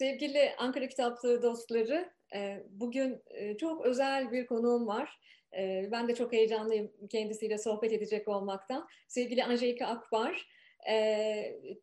Sevgili Ankara Kitaplığı dostları, e, bugün e, çok özel bir konuğum var. E, ben de çok heyecanlıyım kendisiyle sohbet edecek olmaktan. Sevgili Angelika Akbar.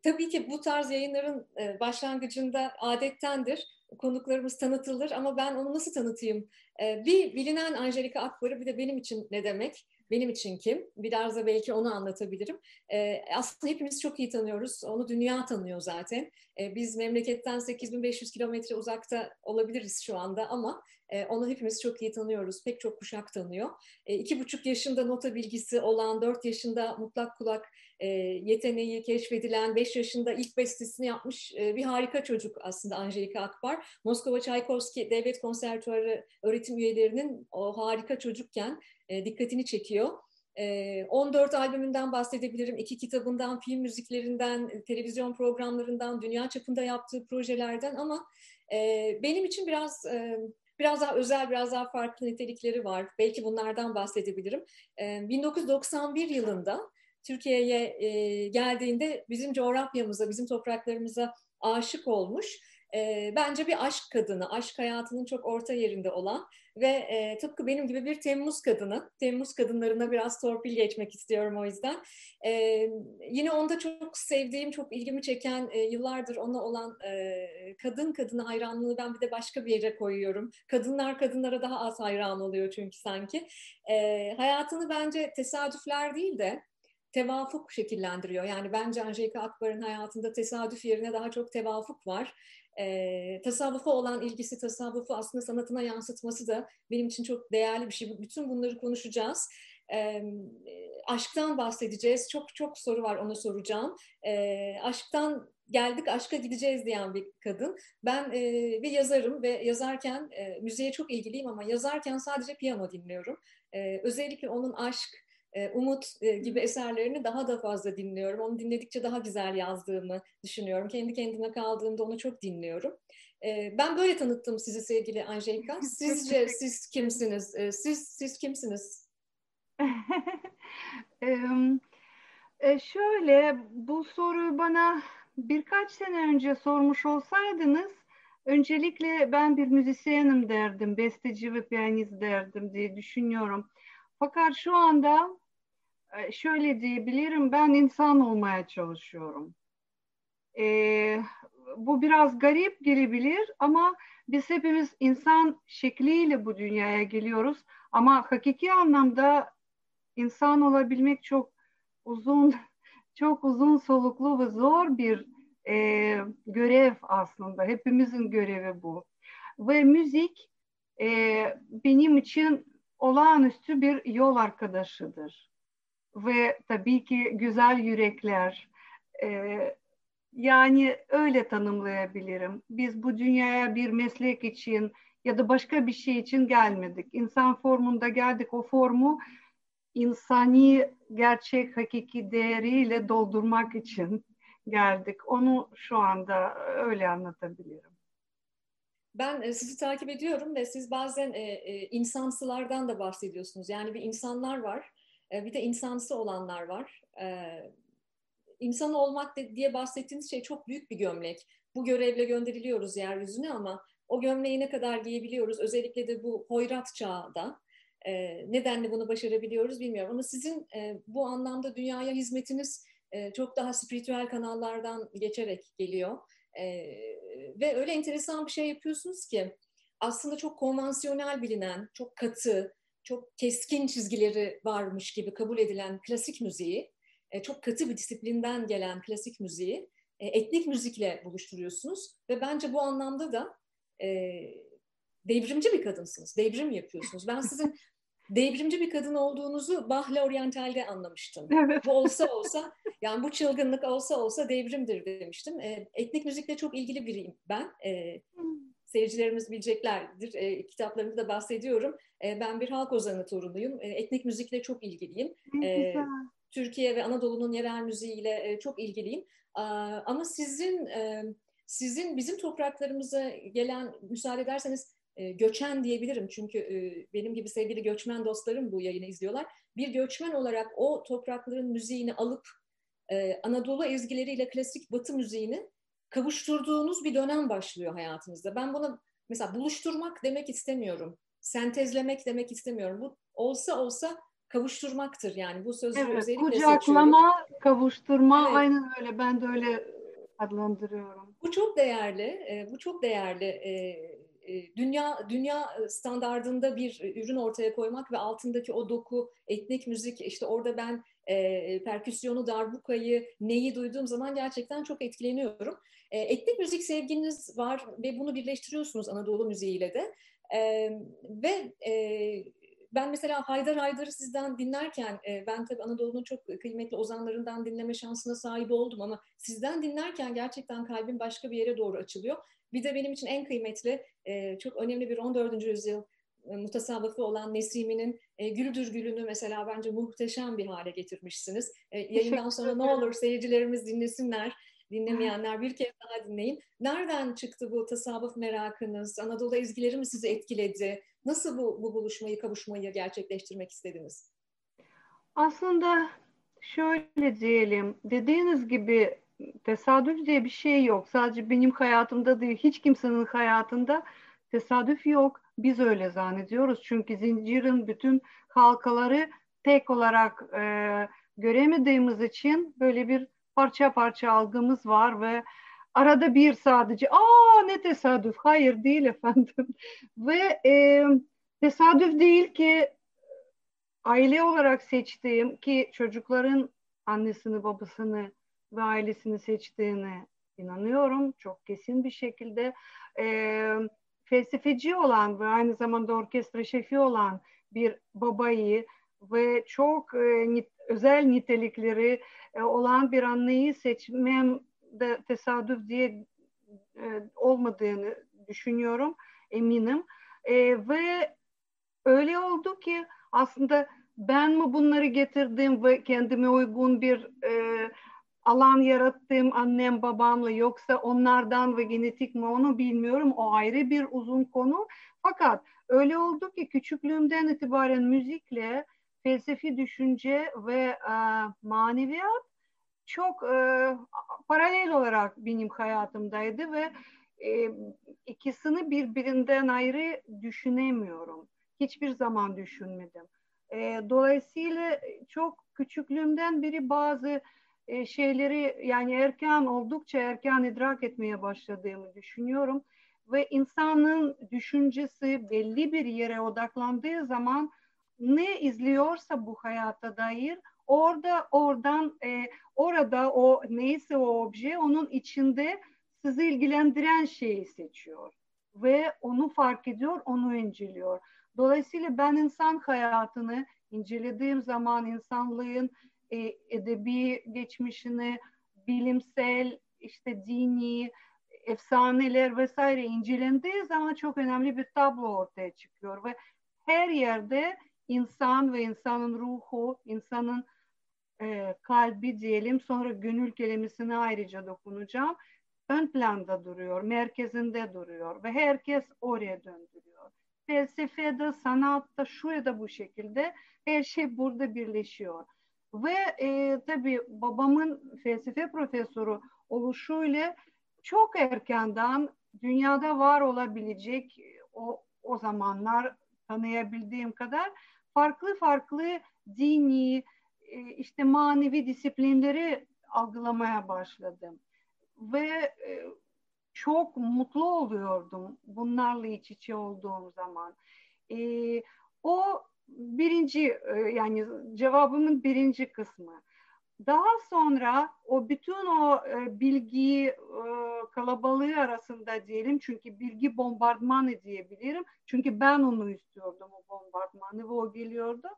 Tabii ki bu tarz yayınların başlangıcında adettendir. Konuklarımız tanıtılır ama ben onu nasıl tanıtayım? Bir bilinen Angelika Akbar'ı bir de benim için ne demek? Benim için kim? Biraz da belki onu anlatabilirim. E, aslında hepimiz çok iyi tanıyoruz. Onu dünya tanıyor zaten. E, biz memleketten 8500 kilometre uzakta olabiliriz şu anda ama e, onu hepimiz çok iyi tanıyoruz. Pek çok kuşak tanıyor. E, iki buçuk yaşında nota bilgisi olan, dört yaşında mutlak kulak e, yeteneği keşfedilen, beş yaşında ilk bestesini yapmış e, bir harika çocuk aslında Angelika Akbar. Moskova Çaykovski Devlet Konservatuarı öğretim üyelerinin o harika çocukken e, dikkatini çekiyor. 14 e, albümünden bahsedebilirim. iki kitabından, film müziklerinden, televizyon programlarından, dünya çapında yaptığı projelerden ama benim için biraz biraz daha özel, biraz daha farklı nitelikleri var. Belki bunlardan bahsedebilirim. 1991 yılında Türkiye'ye geldiğinde bizim coğrafyamıza, bizim topraklarımıza aşık olmuş e, bence bir aşk kadını, aşk hayatının çok orta yerinde olan ve e, tıpkı benim gibi bir Temmuz kadını, Temmuz kadınlarına biraz torpil geçmek istiyorum o yüzden. E, yine onda çok sevdiğim, çok ilgimi çeken, e, yıllardır ona olan e, kadın kadına hayranlığı ben bir de başka bir yere koyuyorum. Kadınlar kadınlara daha az hayran oluyor çünkü sanki. E, hayatını bence tesadüfler değil de tevafuk şekillendiriyor. Yani bence Angelika Akbar'ın hayatında tesadüf yerine daha çok tevafuk var e, tasavvufa olan ilgisi, tasavvufu aslında sanatına yansıtması da benim için çok değerli bir şey. Bütün bunları konuşacağız. E, aşktan bahsedeceğiz. Çok çok soru var onu soracağım. E, aşktan geldik aşka gideceğiz diyen bir kadın. Ben e, bir yazarım ve yazarken e, müziğe çok ilgiliyim ama yazarken sadece piyano dinliyorum. E, özellikle onun aşk, Umut e, gibi eserlerini daha da fazla dinliyorum. Onu dinledikçe daha güzel yazdığımı düşünüyorum. Kendi kendime kaldığımda onu çok dinliyorum. E, ben böyle tanıttım sizi sevgili Angelika. Sizce siz kimsiniz? Siz siz kimsiniz? e, şöyle bu soruyu bana birkaç sene önce sormuş olsaydınız öncelikle ben bir müzisyenim derdim, besteci ve piyanist derdim diye düşünüyorum. Fakat şu anda şöyle diyebilirim, ben insan olmaya çalışıyorum. Ee, bu biraz garip gelebilir ama biz hepimiz insan şekliyle bu dünyaya geliyoruz. Ama hakiki anlamda insan olabilmek çok uzun, çok uzun soluklu ve zor bir e, görev aslında. Hepimizin görevi bu. Ve müzik e, benim için olağanüstü bir yol arkadaşıdır. Ve tabii ki güzel yürekler, e, yani öyle tanımlayabilirim. Biz bu dünyaya bir meslek için ya da başka bir şey için gelmedik. İnsan formunda geldik. O formu insani gerçek hakiki değeriyle doldurmak için geldik. Onu şu anda öyle anlatabilirim. Ben e, sizi takip ediyorum ve siz bazen e, e, insansılardan da bahsediyorsunuz. Yani bir insanlar var, e, bir de insansı olanlar var. E, olmak diye bahsettiğiniz şey çok büyük bir gömlek. Bu görevle gönderiliyoruz yeryüzüne ama o gömleği ne kadar giyebiliyoruz? Özellikle de bu hoyrat çağda. E, nedenle bunu başarabiliyoruz bilmiyorum. Ama sizin e, bu anlamda dünyaya hizmetiniz e, çok daha spiritüel kanallardan geçerek geliyor. Ve öyle enteresan bir şey yapıyorsunuz ki aslında çok konvansiyonel bilinen, çok katı, çok keskin çizgileri varmış gibi kabul edilen klasik müziği, e, çok katı bir disiplinden gelen klasik müziği e, etnik müzikle buluşturuyorsunuz ve bence bu anlamda da e, devrimci bir kadınsınız, devrim yapıyorsunuz. Ben sizin devrimci bir kadın olduğunuzu Bahla Oriental'de anlamıştım. Evet. Bu olsa olsa yani bu çılgınlık olsa olsa devrimdir demiştim. E, etnik müzikle çok ilgili biriyim ben. E, seyircilerimiz bileceklerdir. E, kitaplarımda da bahsediyorum. E, ben bir halk ozanı torunuyum. E, etnik müzikle çok ilgiliyim. E, Türkiye ve Anadolu'nun yerel müziğiyle e, çok ilgiliyim. E, ama sizin e, sizin bizim topraklarımıza gelen müsaade ederseniz e, göçen diyebilirim. Çünkü e, benim gibi sevgili göçmen dostlarım bu yayını izliyorlar. Bir göçmen olarak o toprakların müziğini alıp e, Anadolu ezgileriyle klasik batı müziğini kavuşturduğunuz bir dönem başlıyor hayatınızda. Ben buna mesela buluşturmak demek istemiyorum. Sentezlemek demek istemiyorum. Bu olsa olsa kavuşturmaktır yani bu sözü evet, özellikle kucaklama, seçiyorum. kavuşturma evet. aynen öyle ben de öyle adlandırıyorum. Bu çok değerli, e, bu çok değerli. E, e, dünya dünya standardında bir ürün ortaya koymak ve altındaki o doku, etnik müzik, işte orada ben e, perküsyonu, darbukayı, neyi duyduğum zaman gerçekten çok etkileniyorum. E, etnik müzik sevginiz var ve bunu birleştiriyorsunuz Anadolu müziğiyle de. E, ve e, ben mesela Haydar Haydar'ı sizden dinlerken, e, ben tabii Anadolu'nun çok kıymetli ozanlarından dinleme şansına sahip oldum ama sizden dinlerken gerçekten kalbim başka bir yere doğru açılıyor. Bir de benim için en kıymetli, e, çok önemli bir 14. yüzyıl mutasavvıfı olan Nesimi'nin e, Güldür Gülünü mesela bence muhteşem bir hale getirmişsiniz. E, yayından sonra ne olur seyircilerimiz dinlesinler, dinlemeyenler bir kez daha dinleyin. Nereden çıktı bu tasavvuf merakınız? Anadolu ezgileri mi sizi etkiledi? Nasıl bu, bu buluşmayı, kavuşmayı gerçekleştirmek istediniz? Aslında şöyle diyelim, dediğiniz gibi tesadüf diye bir şey yok. Sadece benim hayatımda değil, hiç kimsenin hayatında tesadüf yok. Biz öyle zannediyoruz. Çünkü zincirin bütün halkaları tek olarak e, göremediğimiz için böyle bir parça parça algımız var ve arada bir sadece aa ne tesadüf hayır değil efendim ve e, tesadüf değil ki aile olarak seçtiğim ki çocukların annesini babasını ve ailesini seçtiğine inanıyorum çok kesin bir şekilde e, felsefeci olan ve aynı zamanda orkestra şefi olan bir babayı ve çok e, nit, özel nitelikleri e, olan bir anneyi seçmem de tesadüf diye e, olmadığını düşünüyorum, eminim. E, ve öyle oldu ki aslında ben mi bunları getirdim ve kendime uygun bir e, alan yarattım annem babamla yoksa onlardan ve genetik mi onu bilmiyorum. O ayrı bir uzun konu. Fakat öyle oldu ki küçüklüğümden itibaren müzikle felsefi düşünce ve e, maneviyat çok e, paralel olarak benim hayatımdaydı ve e, ikisini birbirinden ayrı düşünemiyorum. Hiçbir zaman düşünmedim. E, dolayısıyla çok küçüklüğümden beri bazı e, şeyleri yani erken oldukça erken idrak etmeye başladığımı düşünüyorum ve insanın düşüncesi belli bir yere odaklandığı zaman ne izliyorsa bu hayata dair orada oradan e, orada o neyse o obje onun içinde sizi ilgilendiren şeyi seçiyor ve onu fark ediyor, onu inceliyor. Dolayısıyla ben insan hayatını incelediğim zaman insanlığın e, edebi geçmişini, bilimsel, işte dini, efsaneler vesaire incelendiği zaman çok önemli bir tablo ortaya çıkıyor ve her yerde insan ve insanın ruhu, insanın e, kalbi diyelim sonra gönül kelimesine ayrıca dokunacağım. Ön planda duruyor, merkezinde duruyor ve herkes oraya döndürüyor. Felsefede, sanatta, şu ya da bu şekilde her şey burada birleşiyor. Ve e, tabii babamın felsefe profesörü oluşuyla çok erkenden dünyada var olabilecek o, o zamanlar tanıyabildiğim kadar farklı farklı dini, e, işte manevi disiplinleri algılamaya başladım. Ve e, çok mutlu oluyordum bunlarla iç içe olduğum zaman. E, o birinci yani cevabımın birinci kısmı. Daha sonra o bütün o bilgi kalabalığı arasında diyelim çünkü bilgi bombardımanı diyebilirim. Çünkü ben onu istiyordum o bombardımanı ve o geliyordu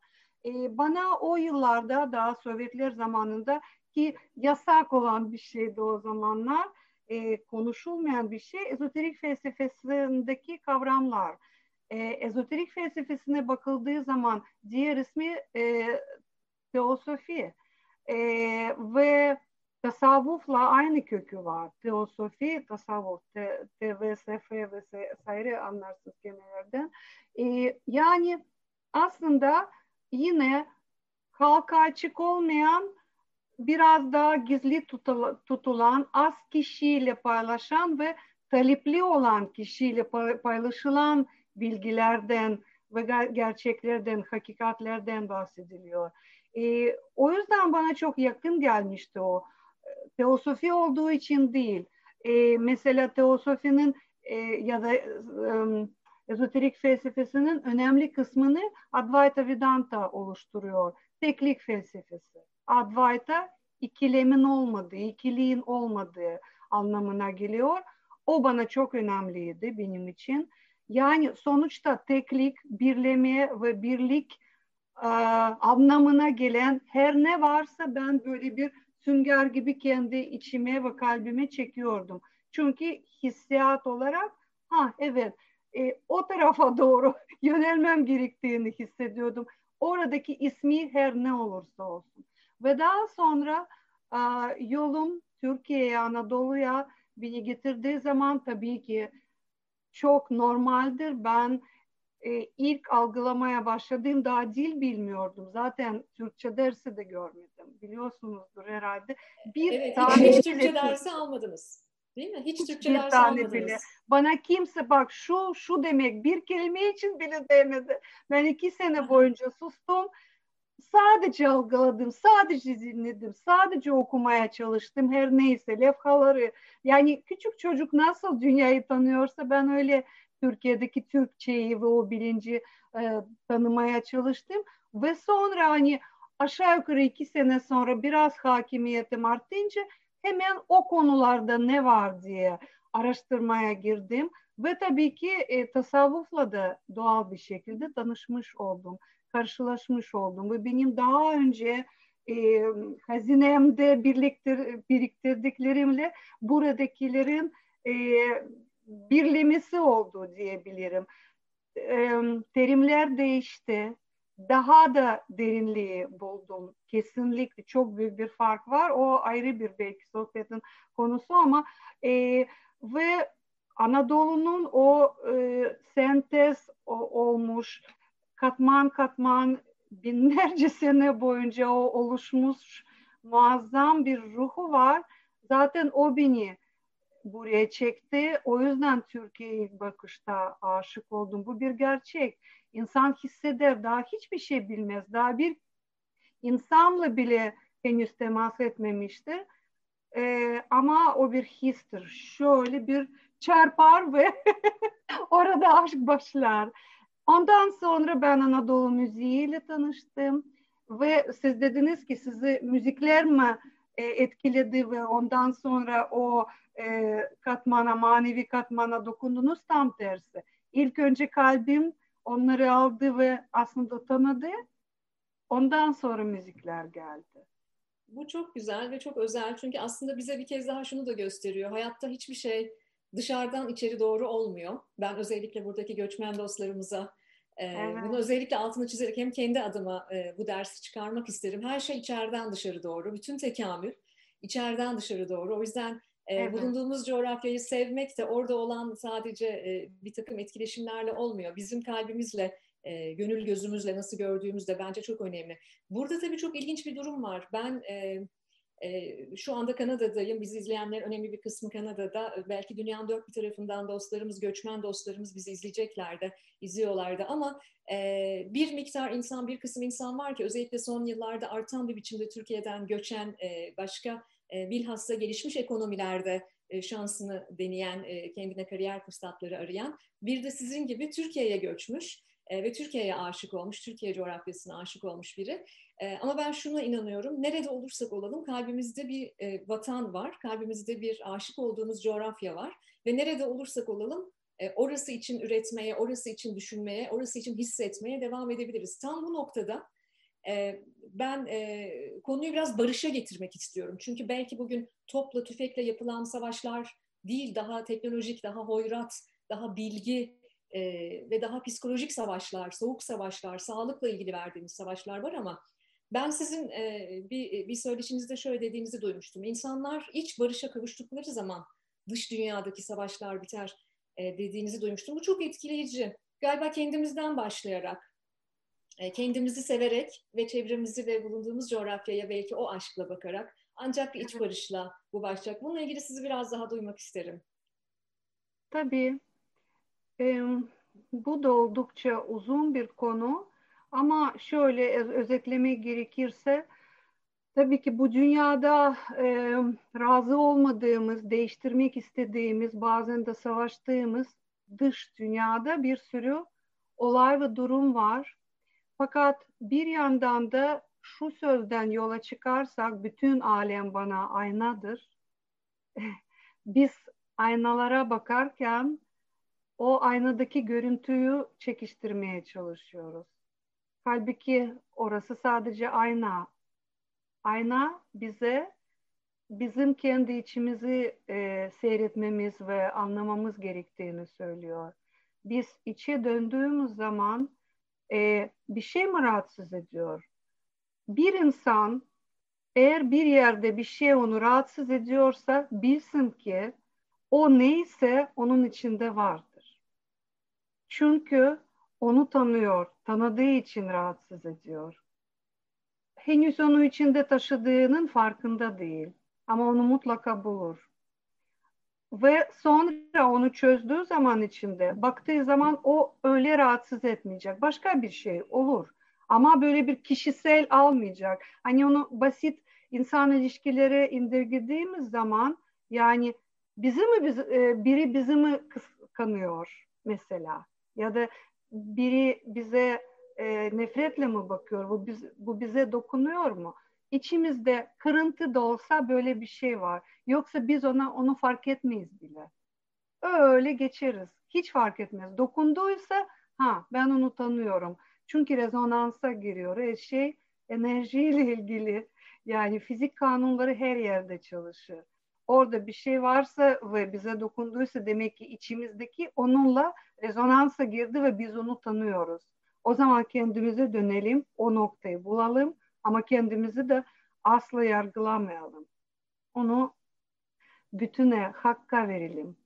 e, bana o yıllarda daha Sovyetler zamanında ki yasak olan bir şeydi o zamanlar e, konuşulmayan bir şey ezoterik felsefesindeki kavramlar. E, ezoterik felsefesine bakıldığı zaman diğer ismi e, teosofi e, ve tasavvufla aynı kökü var. Teosofi, tasavvuf, te, TVSF vesaire anlarsınız kelimelerden. E, yani aslında yine halka açık olmayan biraz daha gizli tutulan, az kişiyle paylaşan ve talepli olan kişiyle paylaşılan bilgilerden ve gerçeklerden, hakikatlerden bahsediliyor. E, o yüzden bana çok yakın gelmişti o. Teosofi olduğu için değil. E, mesela teosofinin e, ya da e, ezoterik felsefesinin önemli kısmını Advaita Vedanta oluşturuyor. Teklik felsefesi. Advaita ikilemin olmadığı, ikiliğin olmadığı anlamına geliyor. O bana çok önemliydi benim için. Yani sonuçta teklik, birleme ve birlik e, anlamına gelen her ne varsa ben böyle bir sünger gibi kendi içime ve kalbime çekiyordum. Çünkü hissiyat olarak ha evet e, o tarafa doğru yönelmem gerektiğini hissediyordum. Oradaki ismi her ne olursa olsun. Ve daha sonra e, yolum Türkiye'ye, Anadolu'ya beni getirdiği zaman tabii ki çok normaldir. Ben e, ilk algılamaya başladığım daha dil bilmiyordum. Zaten Türkçe dersi de görmedim. Biliyorsunuzdur herhalde. Bir evet, hiç, hiç Türkçe dersi almadınız. Değil mi? Hiç Türkçe dersi almadınız. Bile. Bana kimse bak şu şu demek bir kelime için bile demedi. Ben iki sene boyunca sustum. Sadece algıladım, sadece dinledim, sadece okumaya çalıştım her neyse levhaları. Yani küçük çocuk nasıl dünyayı tanıyorsa ben öyle Türkiye'deki Türkçeyi ve o bilinci e, tanımaya çalıştım. Ve sonra hani aşağı yukarı iki sene sonra biraz hakimiyetim artınca hemen o konularda ne var diye araştırmaya girdim. Ve tabii ki e, tasavvufla da doğal bir şekilde tanışmış oldum, karşılaşmış oldum. Ve benim daha önce e, hazinemde birliktir, biriktirdiklerimle buradakilerin e, birlemesi oldu diyebilirim. E, terimler değişti. Daha da derinliği buldum. Kesinlikle çok büyük bir fark var. O ayrı bir belki sohbetin konusu ama e, ve Anadolu'nun o e, sentez o, olmuş katman katman binlerce sene boyunca o oluşmuş muazzam bir ruhu var. Zaten o beni buraya çekti. O yüzden Türkiye'ye ilk bakışta aşık oldum. Bu bir gerçek. İnsan hisseder, daha hiçbir şey bilmez. Daha bir insanla bile henüz temas etmemiştir. Ee, ama o bir histir. Şöyle bir çarpar ve orada aşk başlar. Ondan sonra ben Anadolu müziğiyle tanıştım ve siz dediniz ki sizi müzikler mi e, etkiledi ve ondan sonra o e, katmana, manevi katmana dokundunuz tam tersi. İlk önce kalbim onları aldı ve aslında tanıdı. Ondan sonra müzikler geldi. Bu çok güzel ve çok özel çünkü aslında bize bir kez daha şunu da gösteriyor. Hayatta hiçbir şey dışarıdan içeri doğru olmuyor. Ben özellikle buradaki göçmen dostlarımıza e, bunu özellikle altını çizerek hem kendi adıma e, bu dersi çıkarmak isterim. Her şey içeriden dışarı doğru. Bütün tekamül içeriden dışarı doğru. O yüzden e, evet. bulunduğumuz coğrafyayı sevmek de orada olan sadece e, bir takım etkileşimlerle olmuyor. Bizim kalbimizle, e, gönül gözümüzle nasıl gördüğümüz de bence çok önemli. Burada tabii çok ilginç bir durum var. Ben e, şu anda Kanada'dayım. Bizi izleyenlerin önemli bir kısmı Kanada'da. Belki dünyanın dört bir tarafından dostlarımız, göçmen dostlarımız bizi izleyecekler de, izliyorlardı. Ama e, bir miktar insan, bir kısım insan var ki özellikle son yıllarda artan bir biçimde Türkiye'den göçen e, başka e, bilhassa gelişmiş ekonomilerde şansını deneyen, kendine kariyer fırsatları arayan, bir de sizin gibi Türkiye'ye göçmüş ve Türkiye'ye aşık olmuş, Türkiye coğrafyasına aşık olmuş biri. Ama ben şuna inanıyorum, nerede olursak olalım kalbimizde bir vatan var, kalbimizde bir aşık olduğumuz coğrafya var ve nerede olursak olalım orası için üretmeye, orası için düşünmeye, orası için hissetmeye devam edebiliriz. Tam bu noktada e, ben e, konuyu biraz barışa getirmek istiyorum. Çünkü belki bugün topla tüfekle yapılan savaşlar değil, daha teknolojik, daha hoyrat, daha bilgi e, ve daha psikolojik savaşlar, soğuk savaşlar, sağlıkla ilgili verdiğimiz savaşlar var ama ben sizin e, bir, bir söyleşinizde şöyle dediğinizi duymuştum. İnsanlar iç barışa kavuştukları zaman dış dünyadaki savaşlar biter e, dediğinizi duymuştum. Bu çok etkileyici. Galiba kendimizden başlayarak e, kendimizi severek ve çevremizi ve bulunduğumuz coğrafyaya belki o aşkla bakarak ancak bir iç barışla bu başlayacak. Bununla ilgili sizi biraz daha duymak isterim. Tabii. Bu da oldukça uzun bir konu ama şöyle özetlemek gerekirse tabii ki bu dünyada razı olmadığımız, değiştirmek istediğimiz, bazen de savaştığımız dış dünyada bir sürü olay ve durum var. Fakat bir yandan da şu sözden yola çıkarsak bütün alem bana aynadır. Biz aynalara bakarken o aynadaki görüntüyü çekiştirmeye çalışıyoruz. Halbuki orası sadece ayna. Ayna bize bizim kendi içimizi e, seyretmemiz ve anlamamız gerektiğini söylüyor. Biz içe döndüğümüz zaman e, bir şey mi rahatsız ediyor? Bir insan eğer bir yerde bir şey onu rahatsız ediyorsa bilsin ki o neyse onun içinde vardır. Çünkü onu tanıyor, tanıdığı için rahatsız ediyor. Henüz onu içinde taşıdığının farkında değil ama onu mutlaka bulur. Ve sonra onu çözdüğü zaman içinde baktığı zaman o öyle rahatsız etmeyecek. Başka bir şey olur. Ama böyle bir kişisel almayacak. Hani onu basit insan ilişkileri indirgediğimiz zaman yani bizi mi biz, e, biri bizi mi kıskanıyor mesela ya da biri bize e, nefretle mi bakıyor? Bu biz, bu bize dokunuyor mu? İçimizde kırıntı da olsa böyle bir şey var. Yoksa biz ona onu fark etmeyiz bile. Öyle geçeriz. Hiç fark etmez. Dokunduysa ha ben onu tanıyorum. Çünkü rezonansa giriyor. Her şey enerjiyle ilgili. Yani fizik kanunları her yerde çalışır orada bir şey varsa ve bize dokunduysa demek ki içimizdeki onunla rezonansa girdi ve biz onu tanıyoruz. O zaman kendimize dönelim, o noktayı bulalım ama kendimizi de asla yargılamayalım. Onu bütüne, hakka verelim.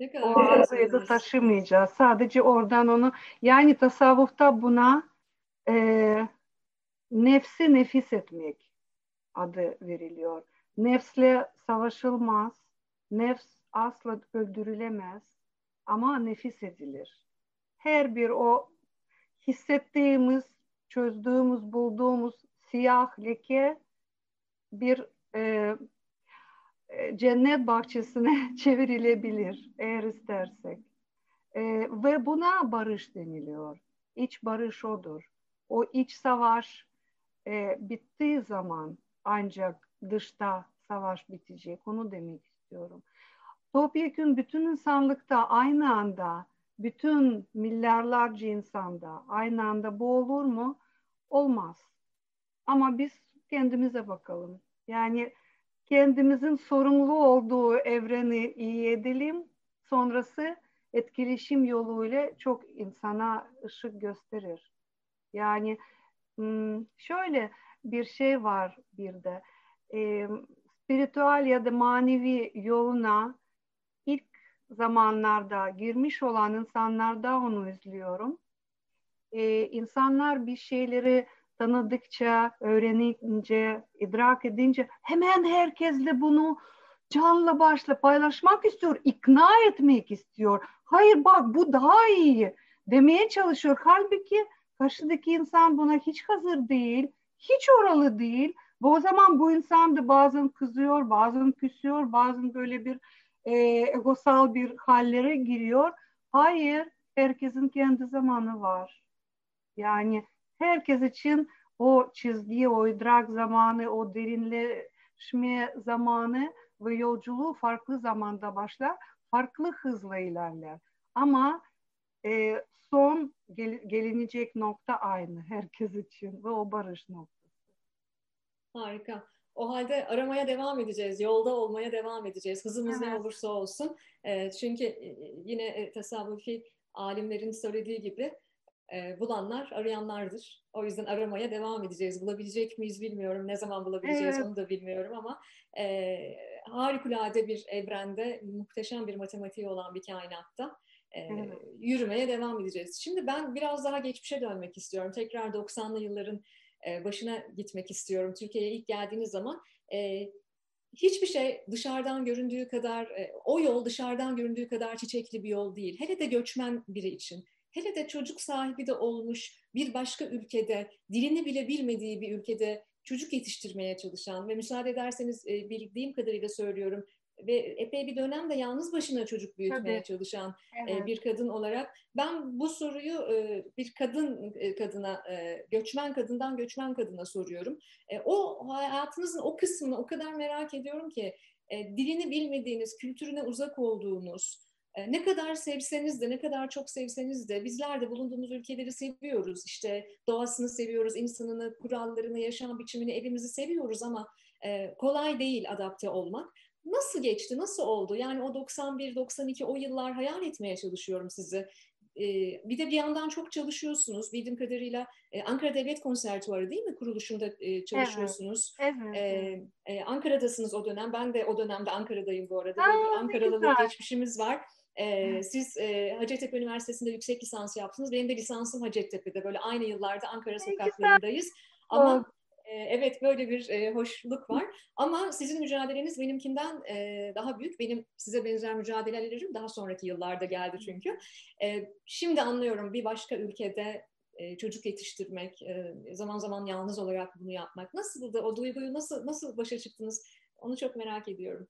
Ne kadar o arzuya da taşımayacağız. Sadece oradan onu, yani tasavvufta buna e, nefsi nefis etmek adı veriliyor. Nefsle savaşılmaz. Nefs asla öldürülemez ama nefis edilir. Her bir o hissettiğimiz, çözdüğümüz, bulduğumuz siyah leke bir e, e cennet bahçesine çevrilebilir eğer istersek. E, ve buna barış deniliyor. İç barış odur. O iç savaş e, bittiği zaman ancak dışta savaş bitecek. Onu demek istiyorum. Topyekun bütün insanlıkta aynı anda, bütün milyarlarca insanda aynı anda bu olur mu? Olmaz. Ama biz kendimize bakalım. Yani kendimizin sorumlu olduğu evreni iyi edelim. Sonrası etkileşim yoluyla çok insana ışık gösterir. Yani hmm, şöyle bir şey var bir de e, spiritüel ya da manevi yoluna ilk zamanlarda girmiş olan insanlarda onu izliyorum. E, insanlar bir şeyleri tanıdıkça, öğrenince, idrak edince hemen herkesle bunu canla başla paylaşmak istiyor, ikna etmek istiyor. Hayır bak bu daha iyi demeye çalışıyor. Halbuki karşıdaki insan buna hiç hazır değil, hiç oralı değil o zaman bu insan da bazen kızıyor, bazen küsüyor, bazen böyle bir e, egosal bir hallere giriyor. Hayır, herkesin kendi zamanı var. Yani herkes için o çizgi, o idrak zamanı, o derinleşme zamanı ve yolculuğu farklı zamanda başlar, farklı hızla ilerler. Ama e, son gel, gelinecek nokta aynı herkes için ve o barış noktası. Harika. O halde aramaya devam edeceğiz, yolda olmaya devam edeceğiz. Hızımız evet. ne olursa olsun. E, çünkü e, yine e, tasavvufi alimlerin söylediği gibi e, bulanlar arayanlardır. O yüzden aramaya devam edeceğiz. Bulabilecek miyiz bilmiyorum. Ne zaman bulabileceğiz evet. onu da bilmiyorum ama e, harikulade bir evrende, muhteşem bir matematiği olan bir kainatta e, evet. yürümeye devam edeceğiz. Şimdi ben biraz daha geçmişe dönmek istiyorum. Tekrar 90'lı yılların e, başına gitmek istiyorum. Türkiye'ye ilk geldiğiniz zaman e, hiçbir şey dışarıdan göründüğü kadar, e, o yol dışarıdan göründüğü kadar çiçekli bir yol değil. Hele de göçmen biri için. Hele de çocuk sahibi de olmuş bir başka ülkede, dilini bile bilmediği bir ülkede çocuk yetiştirmeye çalışan ve müsaade ederseniz e, bildiğim kadarıyla söylüyorum ve epey bir dönemde yalnız başına çocuk büyütmeye Tabii. çalışan e, evet. bir kadın olarak ben bu soruyu e, bir kadın kadına göçmen kadından göçmen kadına soruyorum. O hayatınızın o kısmını o kadar merak ediyorum ki dilini bilmediğiniz, kültürüne uzak olduğunuz, e, ne kadar sevseniz de, ne kadar çok sevseniz de bizler de bulunduğumuz ülkeleri seviyoruz. İşte doğasını seviyoruz, insanını, kurallarını, yaşam biçimini, evimizi seviyoruz ama e, kolay değil adapte olmak. Nasıl geçti, nasıl oldu? Yani o 91, 92 o yıllar hayal etmeye çalışıyorum sizi. E, bir de bir yandan çok çalışıyorsunuz. Bildiğim kadarıyla Ankara Devlet Konservatuarı değil mi kuruluşunda çalışıyorsunuz? Evet. evet. Ee, Ankara'dasınız o dönem. Ben de o dönemde Ankara'dayım bu arada. Aa, Ankaralılık geçmişimiz var. Ee, siz e, Hacettepe Üniversitesi'nde yüksek lisans yaptınız. Benim de lisansım Hacettepe'de. Böyle aynı yıllarda Ankara sokaklarındayız. Ama e, evet böyle bir e, hoşluk var. Ama sizin mücadeleniz benimkinden e, daha büyük. Benim size benzer mücadelelerim daha sonraki yıllarda geldi çünkü. E, şimdi anlıyorum bir başka ülkede çocuk yetiştirmek, zaman zaman yalnız olarak bunu yapmak. Nasıl da o duyguyu nasıl nasıl başa çıktınız? Onu çok merak ediyorum.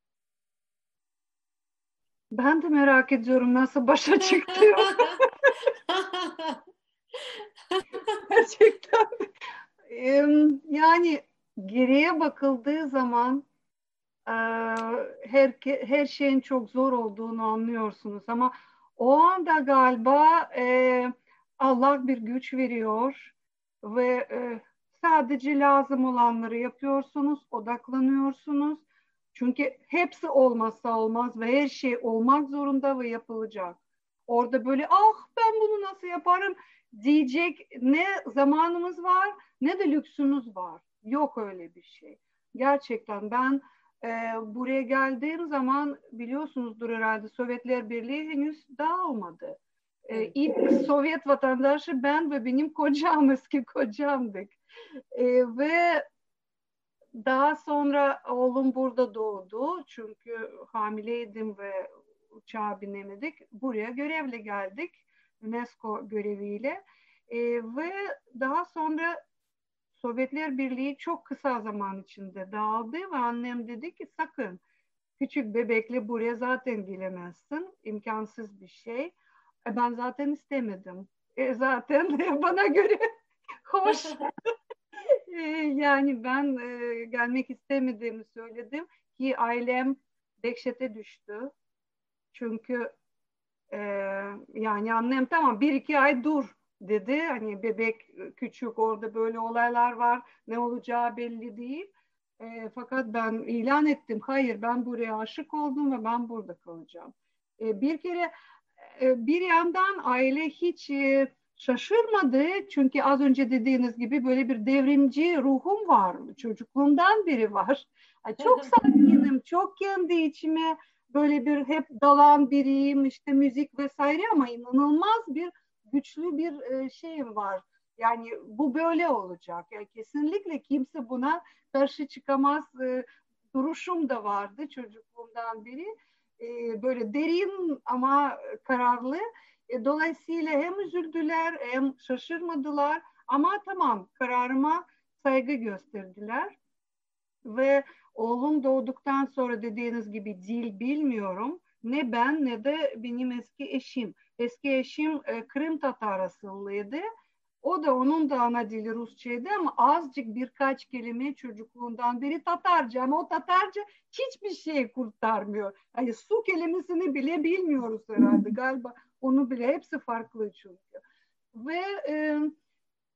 Ben de merak ediyorum nasıl başa çıktı. Gerçekten. Yani geriye bakıldığı zaman her, her şeyin çok zor olduğunu anlıyorsunuz ama o anda galiba Allah bir güç veriyor ve sadece lazım olanları yapıyorsunuz, odaklanıyorsunuz çünkü hepsi olmazsa olmaz ve her şey olmak zorunda ve yapılacak. Orada böyle ah ben bunu nasıl yaparım diyecek ne zamanımız var ne de lüksümüz var. Yok öyle bir şey. Gerçekten ben e, buraya geldiğim zaman biliyorsunuzdur herhalde Sovyetler Birliği henüz dağılmadı. E, ilk Sovyet vatandaşı ben ve benim kocam eski kocamdık. E, ve daha sonra oğlum burada doğdu çünkü hamileydim ve uçağa binemedik. Buraya görevle geldik UNESCO göreviyle e, ve daha sonra Sovyetler Birliği çok kısa zaman içinde dağıldı ve annem dedi ki sakın küçük bebekle buraya zaten gelemezsin. imkansız bir şey. E, ben zaten istemedim. E, zaten bana göre hoş yani ben e, gelmek istemediğimi söyledim ki ailem dehşete düştü. Çünkü e, yani annem tamam bir iki ay dur dedi. Hani bebek küçük orada böyle olaylar var ne olacağı belli değil. E, fakat ben ilan ettim hayır ben buraya aşık oldum ve ben burada kalacağım. E, bir kere e, bir yandan aile hiç e, şaşırmadı çünkü az önce dediğiniz gibi böyle bir devrimci ruhum var. Çocukluğumdan biri var. Çok sakinim, çok kendi içime böyle bir hep dalan biriyim işte müzik vesaire ama inanılmaz bir güçlü bir e, şeyim var. Yani bu böyle olacak. Yani kesinlikle kimse buna karşı çıkamaz e, duruşum da vardı çocukluğumdan beri. E, böyle derin ama kararlı dolayısıyla hem üzüldüler hem şaşırmadılar ama tamam kararıma saygı gösterdiler. Ve oğlum doğduktan sonra dediğiniz gibi dil bilmiyorum. Ne ben ne de benim eski eşim. Eski eşim e, Kırım Tatar asıllıydı. O da onun da ana dili Rusçaydı ama azıcık birkaç kelime çocukluğundan beri Tatarca ama o Tatarca hiçbir şey kurtarmıyor. Yani su kelimesini bile bilmiyoruz herhalde galiba onu bile hepsi farklı çünkü. Ve e,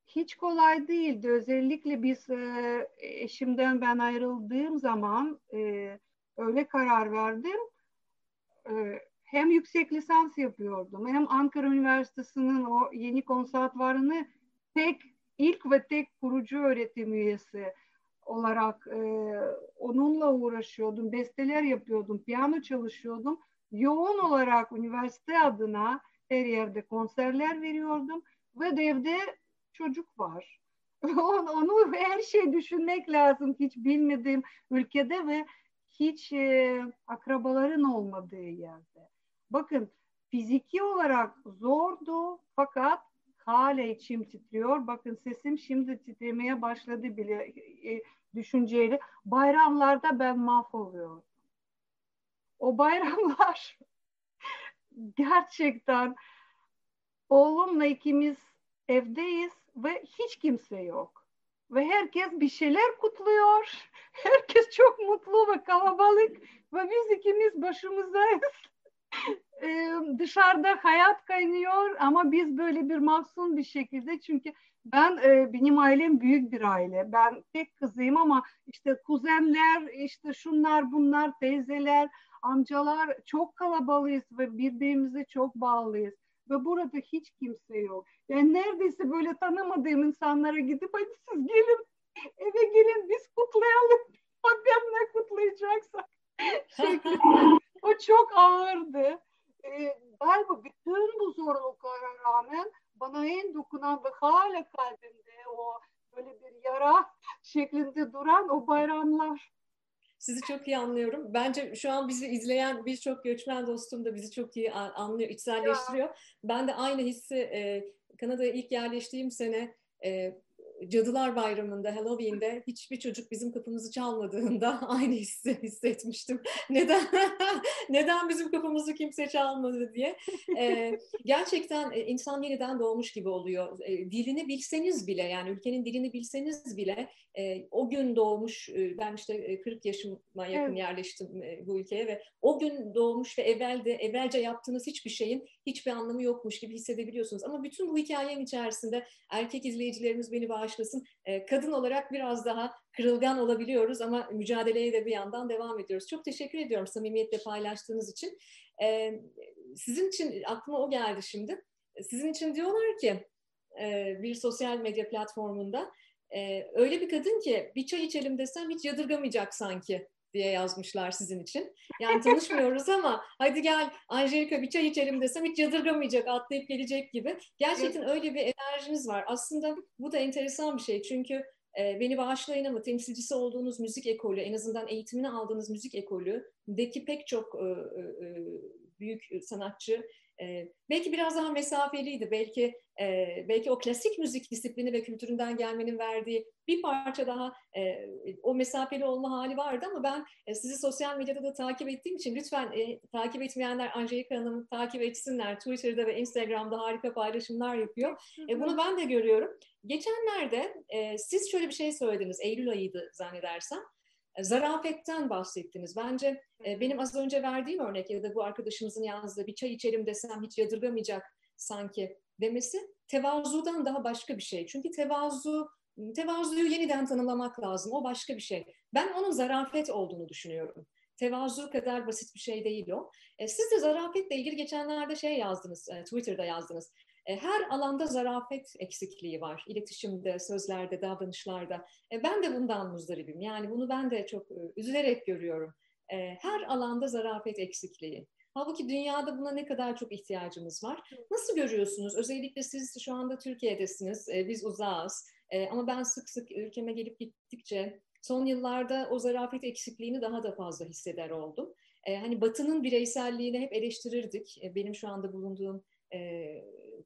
hiç kolay değildi. Özellikle biz e, eşimden ben ayrıldığım zaman e, öyle karar verdim. E, hem yüksek lisans yapıyordum hem Ankara Üniversitesi'nin o yeni konservatuvarını tek ilk ve tek kurucu öğretim üyesi olarak e, onunla uğraşıyordum, besteler yapıyordum, piyano çalışıyordum. Yoğun olarak üniversite adına her yerde konserler veriyordum ve de evde çocuk var. onu, her şey düşünmek lazım hiç bilmediğim ülkede ve hiç e, akrabaların olmadığı yerde. Bakın fiziki olarak zordu fakat hala içim titriyor. Bakın sesim şimdi titremeye başladı bile e, düşünceyle. Bayramlarda ben mahvoluyorum. O bayramlar gerçekten oğlumla ikimiz evdeyiz ve hiç kimse yok. Ve herkes bir şeyler kutluyor. Herkes çok mutlu ve kalabalık ve biz ikimiz başımızdayız. ee, dışarıda hayat kaynıyor ama biz böyle bir mahzun bir şekilde çünkü ben e, benim ailem büyük bir aile. Ben tek kızıyım ama işte kuzenler, işte şunlar bunlar, teyzeler, amcalar çok kalabalıyız ve birbirimize çok bağlıyız ve burada hiç kimse yok. Yani neredeyse böyle tanımadığım insanlara gidip hadi siz gelin eve gelin biz kutlayalım. Madem ne kutlayacaksak. şeklinde. o çok ağırdı. Ee, galiba bütün bu zorluklara rağmen bana en dokunan ve hala kalbimde o böyle bir yara şeklinde duran o bayramlar. Sizi çok iyi anlıyorum. Bence şu an bizi izleyen birçok göçmen dostum da bizi çok iyi anlıyor, içselleştiriyor. Ya. Ben de aynı hissi e, Kanada'ya ilk yerleştiğim sene e, Cadılar Bayramı'nda, Halloween'de hiçbir çocuk bizim kapımızı çalmadığında aynı hissi hissetmiştim. Neden neden bizim kapımızı kimse çalmadı diye. Ee, gerçekten e, insan yeniden doğmuş gibi oluyor. E, dilini bilseniz bile yani ülkenin dilini bilseniz bile e, o gün doğmuş, e, ben işte 40 yaşıma yakın evet. yerleştim e, bu ülkeye ve o gün doğmuş ve evvelde, evvelce yaptığınız hiçbir şeyin hiçbir anlamı yokmuş gibi hissedebiliyorsunuz. Ama bütün bu hikayenin içerisinde erkek izleyicilerimiz beni bağışlasın. E, kadın olarak biraz daha kırılgan olabiliyoruz ama mücadeleye de bir yandan devam ediyoruz. Çok teşekkür ediyorum samimiyetle paylaştığınız için. E, sizin için aklıma o geldi şimdi. Sizin için diyorlar ki e, bir sosyal medya platformunda ee, öyle bir kadın ki bir çay içelim desem hiç yadırgamayacak sanki diye yazmışlar sizin için. Yani tanışmıyoruz ama hadi gel Angelika bir çay içelim desem hiç yadırgamayacak, atlayıp gelecek gibi. Gerçekten öyle bir enerjiniz var. Aslında bu da enteresan bir şey çünkü e, beni bağışlayın ama temsilcisi olduğunuz müzik ekolü, en azından eğitimini aldığınız müzik ekolüdeki pek çok e, e, büyük sanatçı e, belki biraz daha mesafeliydi. Belki e, belki o klasik müzik disiplini ve kültüründen gelmenin verdiği bir parça daha e, o mesafeli olma hali vardı ama ben e, sizi sosyal medyada da takip ettiğim için lütfen e, takip etmeyenler Angelika Hanım'ı takip etsinler. Twitter'da ve Instagram'da harika paylaşımlar yapıyor. E, bunu ben de görüyorum. Geçenlerde e, siz şöyle bir şey söylediniz. Eylül ayıydı zannedersem zarafetten bahsettiniz. Bence e, benim az önce verdiğim örnek ya da bu arkadaşımızın yazdığı bir çay içelim desem hiç yadırgamayacak sanki demesi tevazudan daha başka bir şey. Çünkü tevazu tevazuyu yeniden tanımlamak lazım. O başka bir şey. Ben onun zarafet olduğunu düşünüyorum. Tevazu kadar basit bir şey değil o. E, siz de zarafetle ilgili geçenlerde şey yazdınız, e, Twitter'da yazdınız. E, her alanda zarafet eksikliği var. İletişimde, sözlerde, davranışlarda. E, ben de bundan muzdaribim. Yani bunu ben de çok e, üzülerek görüyorum. Her alanda zarafet eksikliği. Halbuki dünyada buna ne kadar çok ihtiyacımız var. Nasıl görüyorsunuz? Özellikle siz şu anda Türkiye'desiniz, biz uzağız. Ama ben sık sık ülkeme gelip gittikçe son yıllarda o zarafet eksikliğini daha da fazla hisseder oldum. Hani Batı'nın bireyselliğini hep eleştirirdik. Benim şu anda bulunduğum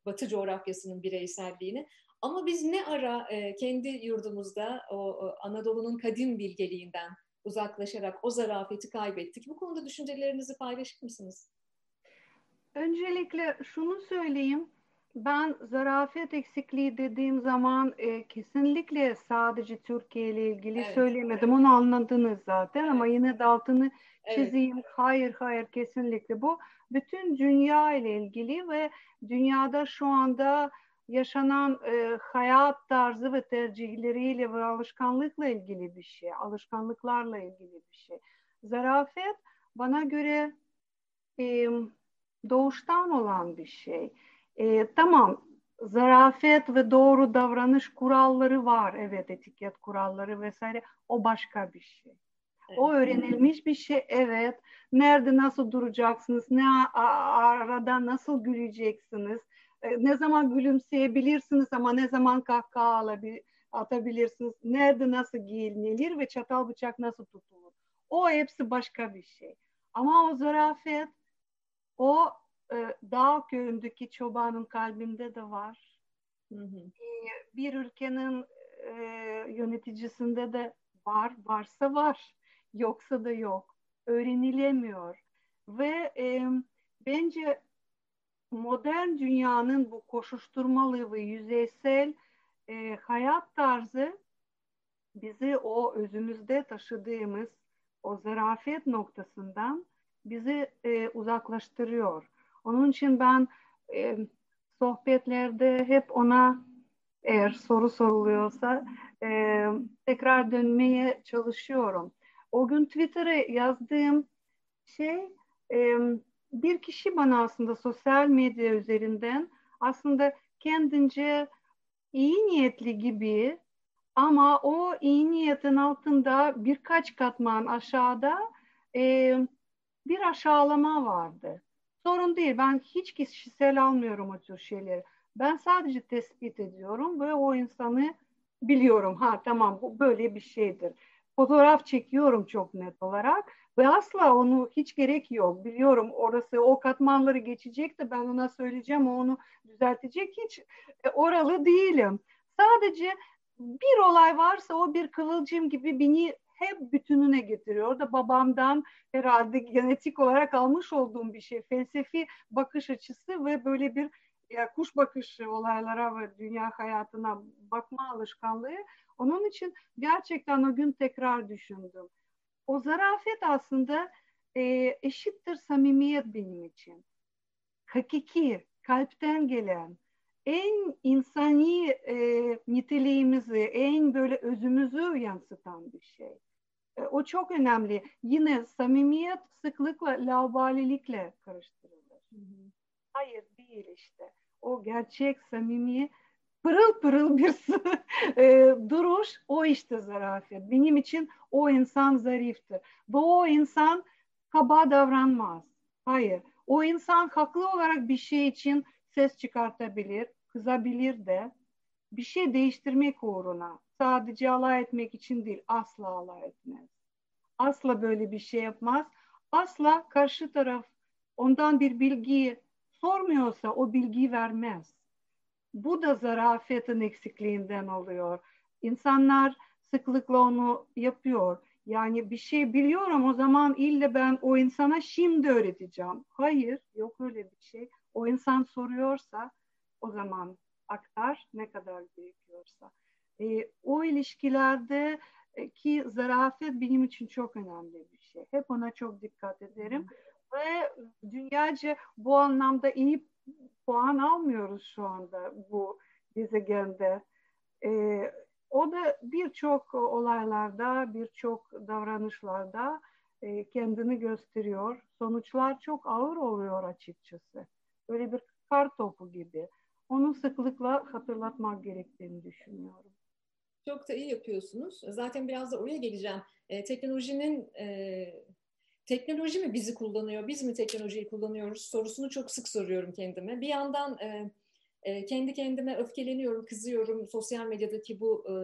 Batı coğrafyasının bireyselliğini. Ama biz ne ara e, kendi yurdumuzda o, o Anadolu'nun kadim bilgeliğinden uzaklaşarak o zarafeti kaybettik. Bu konuda düşüncelerinizi paylaşır mısınız? Öncelikle şunu söyleyeyim. Ben zarafet eksikliği dediğim zaman e, kesinlikle sadece Türkiye ile ilgili evet, söylemedim. Evet. Onu anladınız zaten evet. ama yine de altını çizeyim. Evet. Hayır hayır kesinlikle bu bütün dünya ile ilgili ve dünyada şu anda yaşanan e, hayat tarzı ve tercihleriyle ve alışkanlıkla ilgili bir şey, alışkanlıklarla ilgili bir şey. Zarafet bana göre e, doğuştan olan bir şey. E, tamam zarafet ve doğru davranış kuralları var. Evet etiket kuralları vesaire. O başka bir şey. O öğrenilmiş bir şey evet. Nerede nasıl duracaksınız, ne arada nasıl güleceksiniz, e, ne zaman gülümseyebilirsiniz ama ne zaman kahkaha atabilirsiniz, nerede nasıl giyinilir ve çatal bıçak nasıl tutulur. O hepsi başka bir şey. Ama o zarafet, o e, dağ köyündeki çobanın kalbinde de var. Hı hı. E, bir ülkenin e, yöneticisinde de var, varsa var, yoksa da yok. Öğrenilemiyor. Ve e, bence modern dünyanın bu koşuşturmalı ve yüzeysel e, hayat tarzı bizi o özümüzde taşıdığımız o zarafet noktasından bizi e, uzaklaştırıyor. Onun için ben e, sohbetlerde hep ona eğer soru soruluyorsa e, tekrar dönmeye çalışıyorum. O gün Twitter'a yazdığım şey e, bir kişi bana aslında sosyal medya üzerinden aslında kendince iyi niyetli gibi ama o iyi niyetin altında birkaç katman aşağıda e, bir aşağılama vardı. Sorun değil. Ben hiç kişisel almıyorum o tür şeyleri. Ben sadece tespit ediyorum ve o insanı biliyorum. Ha tamam bu böyle bir şeydir. Fotoğraf çekiyorum çok net olarak ve asla onu hiç gerek yok. Biliyorum orası o katmanları geçecek de ben ona söyleyeceğim o onu düzeltecek. Hiç e, oralı değilim. Sadece bir olay varsa o bir kıvılcım gibi beni hep bütününe getiriyor. da babamdan herhalde genetik olarak almış olduğum bir şey. Felsefi bakış açısı ve böyle bir ya kuş bakışı olaylara ve dünya hayatına bakma alışkanlığı. Onun için gerçekten o gün tekrar düşündüm. O zarafet aslında e, eşittir samimiyet benim için. Hakiki, kalpten gelen, en insani e, niteliğimizi, en böyle özümüzü yansıtan bir şey. E, o çok önemli. Yine samimiyet sıklıkla laubalilikle karıştırılır. Hı hı. Hayır değil işte. O gerçek samimi pırıl pırıl bir e, duruş o işte zarafet. Benim için o insan zariftir. Ve o insan kaba davranmaz. Hayır. O insan haklı olarak bir şey için ses çıkartabilir, kızabilir de bir şey değiştirmek uğruna sadece alay etmek için değil asla alay etmez. Asla böyle bir şey yapmaz. Asla karşı taraf ondan bir bilgi sormuyorsa o bilgiyi vermez. Bu da zarafetin eksikliğinden oluyor. İnsanlar sıklıkla onu yapıyor. Yani bir şey biliyorum o zaman ille ben o insana şimdi öğreteceğim. Hayır yok öyle bir şey. O insan soruyorsa o zaman aktar ne kadar gerekiyorsa. E, o ilişkilerde ki zarafet benim için çok önemli bir şey. Hep ona çok dikkat ederim. Ve dünyaca bu anlamda iyi puan almıyoruz şu anda bu gezegende. E, o da birçok olaylarda, birçok davranışlarda e, kendini gösteriyor. Sonuçlar çok ağır oluyor açıkçası. Böyle bir kar topu gibi. Onu sıklıkla hatırlatmak gerektiğini düşünüyorum. Çok da iyi yapıyorsunuz. Zaten biraz da oraya geleceğim. E, teknolojinin e, teknoloji mi bizi kullanıyor, biz mi teknolojiyi kullanıyoruz sorusunu çok sık soruyorum kendime. Bir yandan e, e, kendi kendime öfkeleniyorum, kızıyorum. Sosyal medyadaki bu e,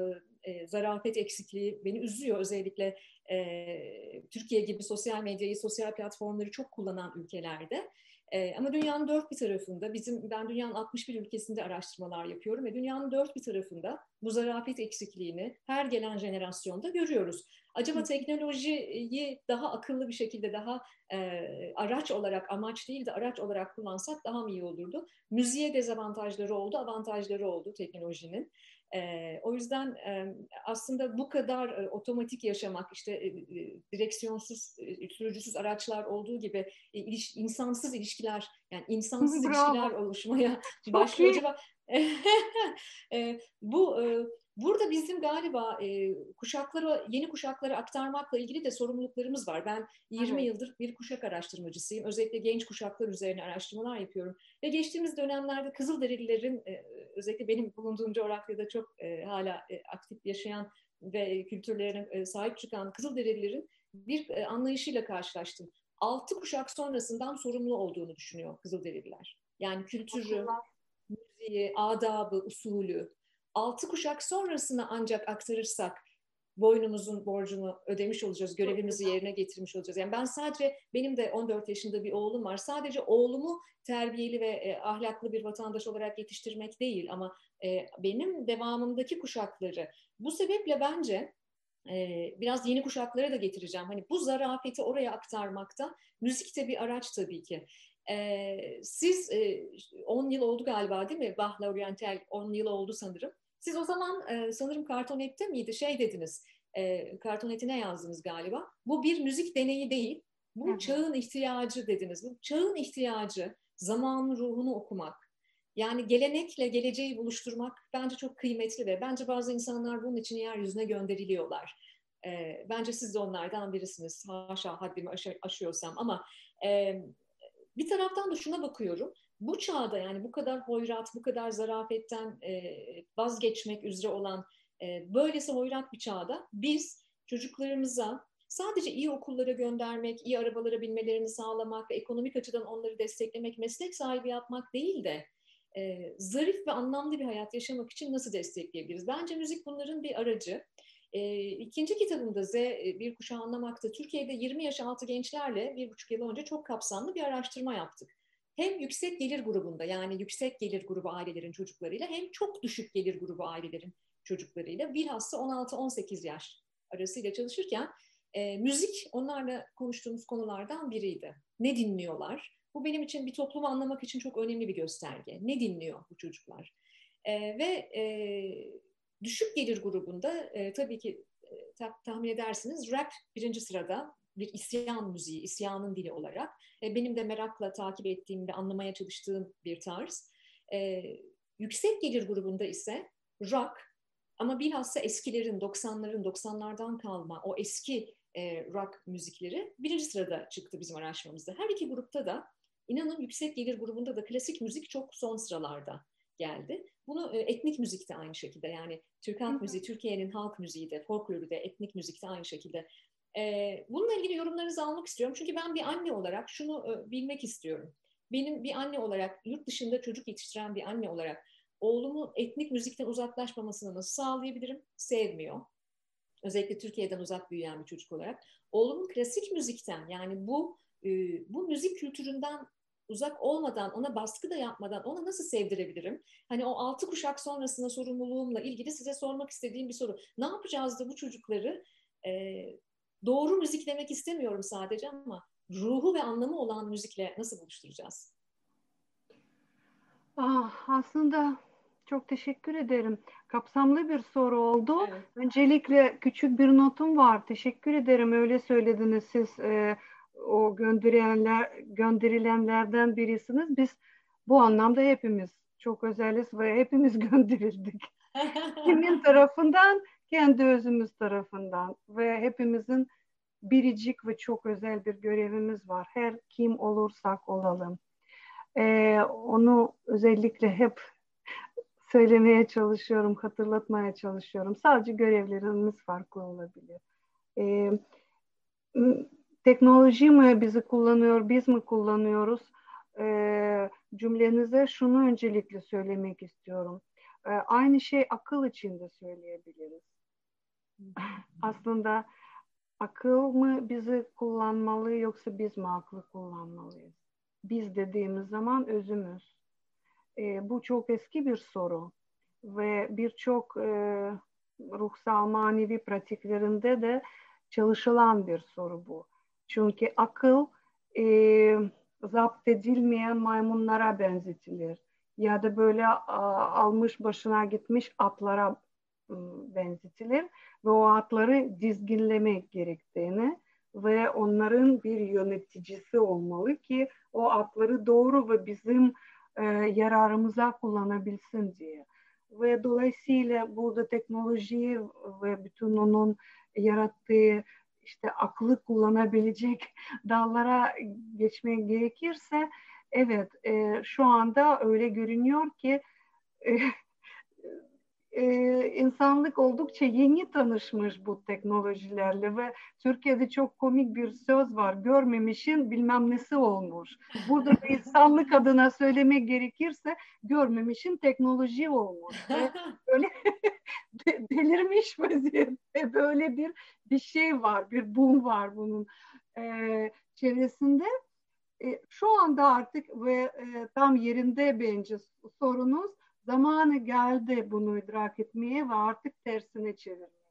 e, zarafet eksikliği beni üzüyor. Özellikle e, Türkiye gibi sosyal medyayı, sosyal platformları çok kullanan ülkelerde. E, ama dünyanın dört bir tarafında, bizim ben dünyanın 61 ülkesinde araştırmalar yapıyorum ve dünyanın dört bir tarafında bu zarafet eksikliğini her gelen jenerasyonda görüyoruz. Acaba teknolojiyi daha akıllı bir şekilde, daha e, araç olarak, amaç değil de araç olarak kullansak daha mı iyi olurdu? Müziğe dezavantajları oldu, avantajları oldu teknolojinin. E, o yüzden e, aslında bu kadar e, otomatik yaşamak, işte e, direksiyonsuz, e, sürücüsüz araçlar olduğu gibi e, iliş, insansız ilişkiler, yani insansız Bravo. ilişkiler oluşmaya başlıyor. Acaba e, bu e, Burada bizim galiba e, kuşakları, yeni kuşaklara aktarmakla ilgili de sorumluluklarımız var. Ben 20 evet. yıldır bir kuşak araştırmacısıyım. Özellikle genç kuşaklar üzerine araştırmalar yapıyorum. Ve geçtiğimiz dönemlerde Kızılderililerin, e, özellikle benim bulunduğum coğrafyada çok e, hala e, aktif yaşayan ve kültürlerine e, sahip çıkan Kızılderililerin bir e, anlayışıyla karşılaştım. Altı kuşak sonrasından sorumlu olduğunu düşünüyor Kızılderililer. Yani kültürü, müziği, adabı, usulü, altı kuşak sonrasına ancak aktarırsak boynumuzun borcunu ödemiş olacağız, görevimizi yerine getirmiş olacağız. Yani ben sadece, benim de 14 yaşında bir oğlum var. Sadece oğlumu terbiyeli ve e, ahlaklı bir vatandaş olarak yetiştirmek değil ama e, benim devamımdaki kuşakları. Bu sebeple bence e, biraz yeni kuşaklara da getireceğim. Hani bu zarafeti oraya aktarmakta müzik de bir araç tabii ki. E, siz e, 10 yıl oldu galiba değil mi? Bahla Oriental 10 yıl oldu sanırım. Siz o zaman e, sanırım Kartonet'te miydi? Şey dediniz, e, Kartonet'ine yazdınız galiba. Bu bir müzik deneyi değil, bu Hı-hı. çağın ihtiyacı dediniz. Bu çağın ihtiyacı, zamanın ruhunu okumak. Yani gelenekle geleceği buluşturmak bence çok kıymetli ve bence bazı insanlar bunun için yeryüzüne gönderiliyorlar. E, bence siz de onlardan birisiniz. Haşa haddimi aş- aşıyorsam ama e, bir taraftan da şuna bakıyorum bu çağda yani bu kadar hoyrat, bu kadar zarafetten e, vazgeçmek üzere olan e, böylesi hoyrat bir çağda biz çocuklarımıza sadece iyi okullara göndermek, iyi arabalara binmelerini sağlamak ve ekonomik açıdan onları desteklemek, meslek sahibi yapmak değil de e, zarif ve anlamlı bir hayat yaşamak için nasıl destekleyebiliriz? Bence müzik bunların bir aracı. E, ikinci kitabımda Z Bir Kuşağı Anlamak'ta Türkiye'de 20 yaş altı gençlerle bir buçuk yıl önce çok kapsamlı bir araştırma yaptık hem yüksek gelir grubunda yani yüksek gelir grubu ailelerin çocuklarıyla hem çok düşük gelir grubu ailelerin çocuklarıyla bilhassa 16-18 yaş arasıyla çalışırken e, müzik onlarla konuştuğumuz konulardan biriydi. Ne dinliyorlar? Bu benim için bir toplumu anlamak için çok önemli bir gösterge. Ne dinliyor bu çocuklar? E, ve e, düşük gelir grubunda e, tabii ki e, tahmin edersiniz rap birinci sırada bir isyan müziği, isyanın dili olarak. E, benim de merakla takip ettiğim ve anlamaya çalıştığım bir tarz. E, yüksek gelir grubunda ise rock ama bilhassa eskilerin, 90'ların, 90'lardan kalma o eski e, rock müzikleri birinci sırada çıktı bizim araştırmamızda. Her iki grupta da inanın yüksek gelir grubunda da klasik müzik çok son sıralarda geldi. Bunu e, etnik müzik de aynı şekilde yani Türk halk müziği, Türkiye'nin halk müziği de, folkloru da, etnik müzik de aynı şekilde bununla ilgili yorumlarınızı almak istiyorum. Çünkü ben bir anne olarak şunu e, bilmek istiyorum. Benim bir anne olarak, yurt dışında çocuk yetiştiren bir anne olarak oğlumu etnik müzikten uzaklaşmamasını nasıl sağlayabilirim? Sevmiyor. Özellikle Türkiye'den uzak büyüyen bir çocuk olarak. Oğlumun klasik müzikten yani bu e, bu müzik kültüründen uzak olmadan, ona baskı da yapmadan ona nasıl sevdirebilirim? Hani o altı kuşak sonrasında sorumluluğumla ilgili size sormak istediğim bir soru. Ne yapacağız da bu çocukları e, doğru müzik demek istemiyorum sadece ama ruhu ve anlamı olan müzikle nasıl buluşturacağız? Ah, aslında çok teşekkür ederim. Kapsamlı bir soru oldu. Evet. Öncelikle küçük bir notum var. Teşekkür ederim. Öyle söylediniz siz. E, o gönderilenler gönderilenlerden birisiniz. Biz bu anlamda hepimiz çok özeliz ve hepimiz gönderildik. Kimin tarafından? Kendi özümüz tarafından ve hepimizin biricik ve çok özel bir görevimiz var. Her kim olursak olalım. Ee, onu özellikle hep söylemeye çalışıyorum, hatırlatmaya çalışıyorum. Sadece görevlerimiz farklı olabilir. Ee, teknoloji mi bizi kullanıyor, biz mi kullanıyoruz? Ee, cümlenize şunu öncelikle söylemek istiyorum. Ee, aynı şey akıl için de söyleyebiliriz. Aslında akıl mı bizi kullanmalı yoksa biz mi aklı kullanmalıyız? Biz dediğimiz zaman özümüz. E, bu çok eski bir soru ve birçok e, ruhsal manevi pratiklerinde de çalışılan bir soru bu. Çünkü akıl e, zapt edilmeyen maymunlara benzetilir ya da böyle a, almış başına gitmiş atlara benzetilir ve o atları dizginlemek gerektiğini ve onların bir yöneticisi olmalı ki o atları doğru ve bizim e, yararımıza kullanabilsin diye. ve dolayısıyla burada teknolojiyi ve bütün onun yarattığı işte aklı kullanabilecek dallara geçmek gerekirse evet e, şu anda öyle görünüyor ki e, e, insanlık oldukça yeni tanışmış bu teknolojilerle ve Türkiye'de çok komik bir söz var. Görmemişin bilmem nesi olmuş. Burada da insanlık adına söylemek gerekirse görmemişin teknoloji olmuş. Ve böyle delirmiş vaziyette böyle bir bir şey var, bir boom var bunun e, çevresinde. E, şu anda artık ve e, tam yerinde bence sorunuz zamanı geldi bunu idrak etmeye ve artık tersine çevirmeye.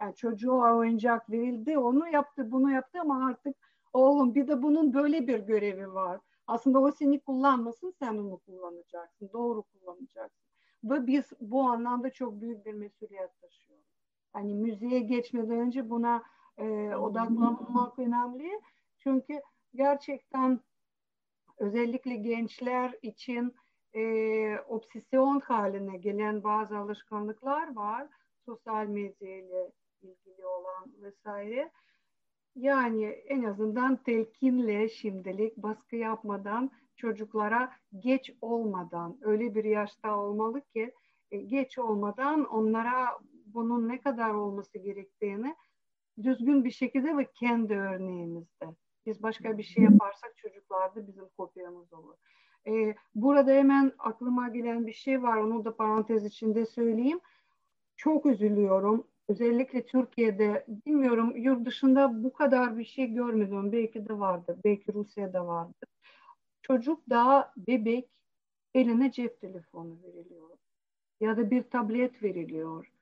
Yani çocuğa oyuncak verildi, onu yaptı, bunu yaptı ama artık oğlum bir de bunun böyle bir görevi var. Aslında o seni kullanmasın, sen onu kullanacaksın, doğru kullanacaksın. Ve biz bu anlamda çok büyük bir mesuliyet taşıyoruz. Yani müziğe geçmeden önce buna e, odaklanmak önemli. Çünkü gerçekten özellikle gençler için e, obsesyon haline gelen bazı alışkanlıklar var. Sosyal medya ile ilgili olan vesaire. Yani en azından telkinle şimdilik baskı yapmadan çocuklara geç olmadan öyle bir yaşta olmalı ki e, geç olmadan onlara bunun ne kadar olması gerektiğini düzgün bir şekilde ve kendi örneğimizde. Biz başka bir şey yaparsak çocuklar da bizim kopyamız olur. Ee, burada hemen aklıma gelen bir şey var. Onu da parantez içinde söyleyeyim. Çok üzülüyorum. Özellikle Türkiye'de bilmiyorum yurt dışında bu kadar bir şey görmedim. Belki de vardı. Belki Rusya'da vardı. Çocuk daha bebek eline cep telefonu veriliyor. Ya da bir tablet veriliyor.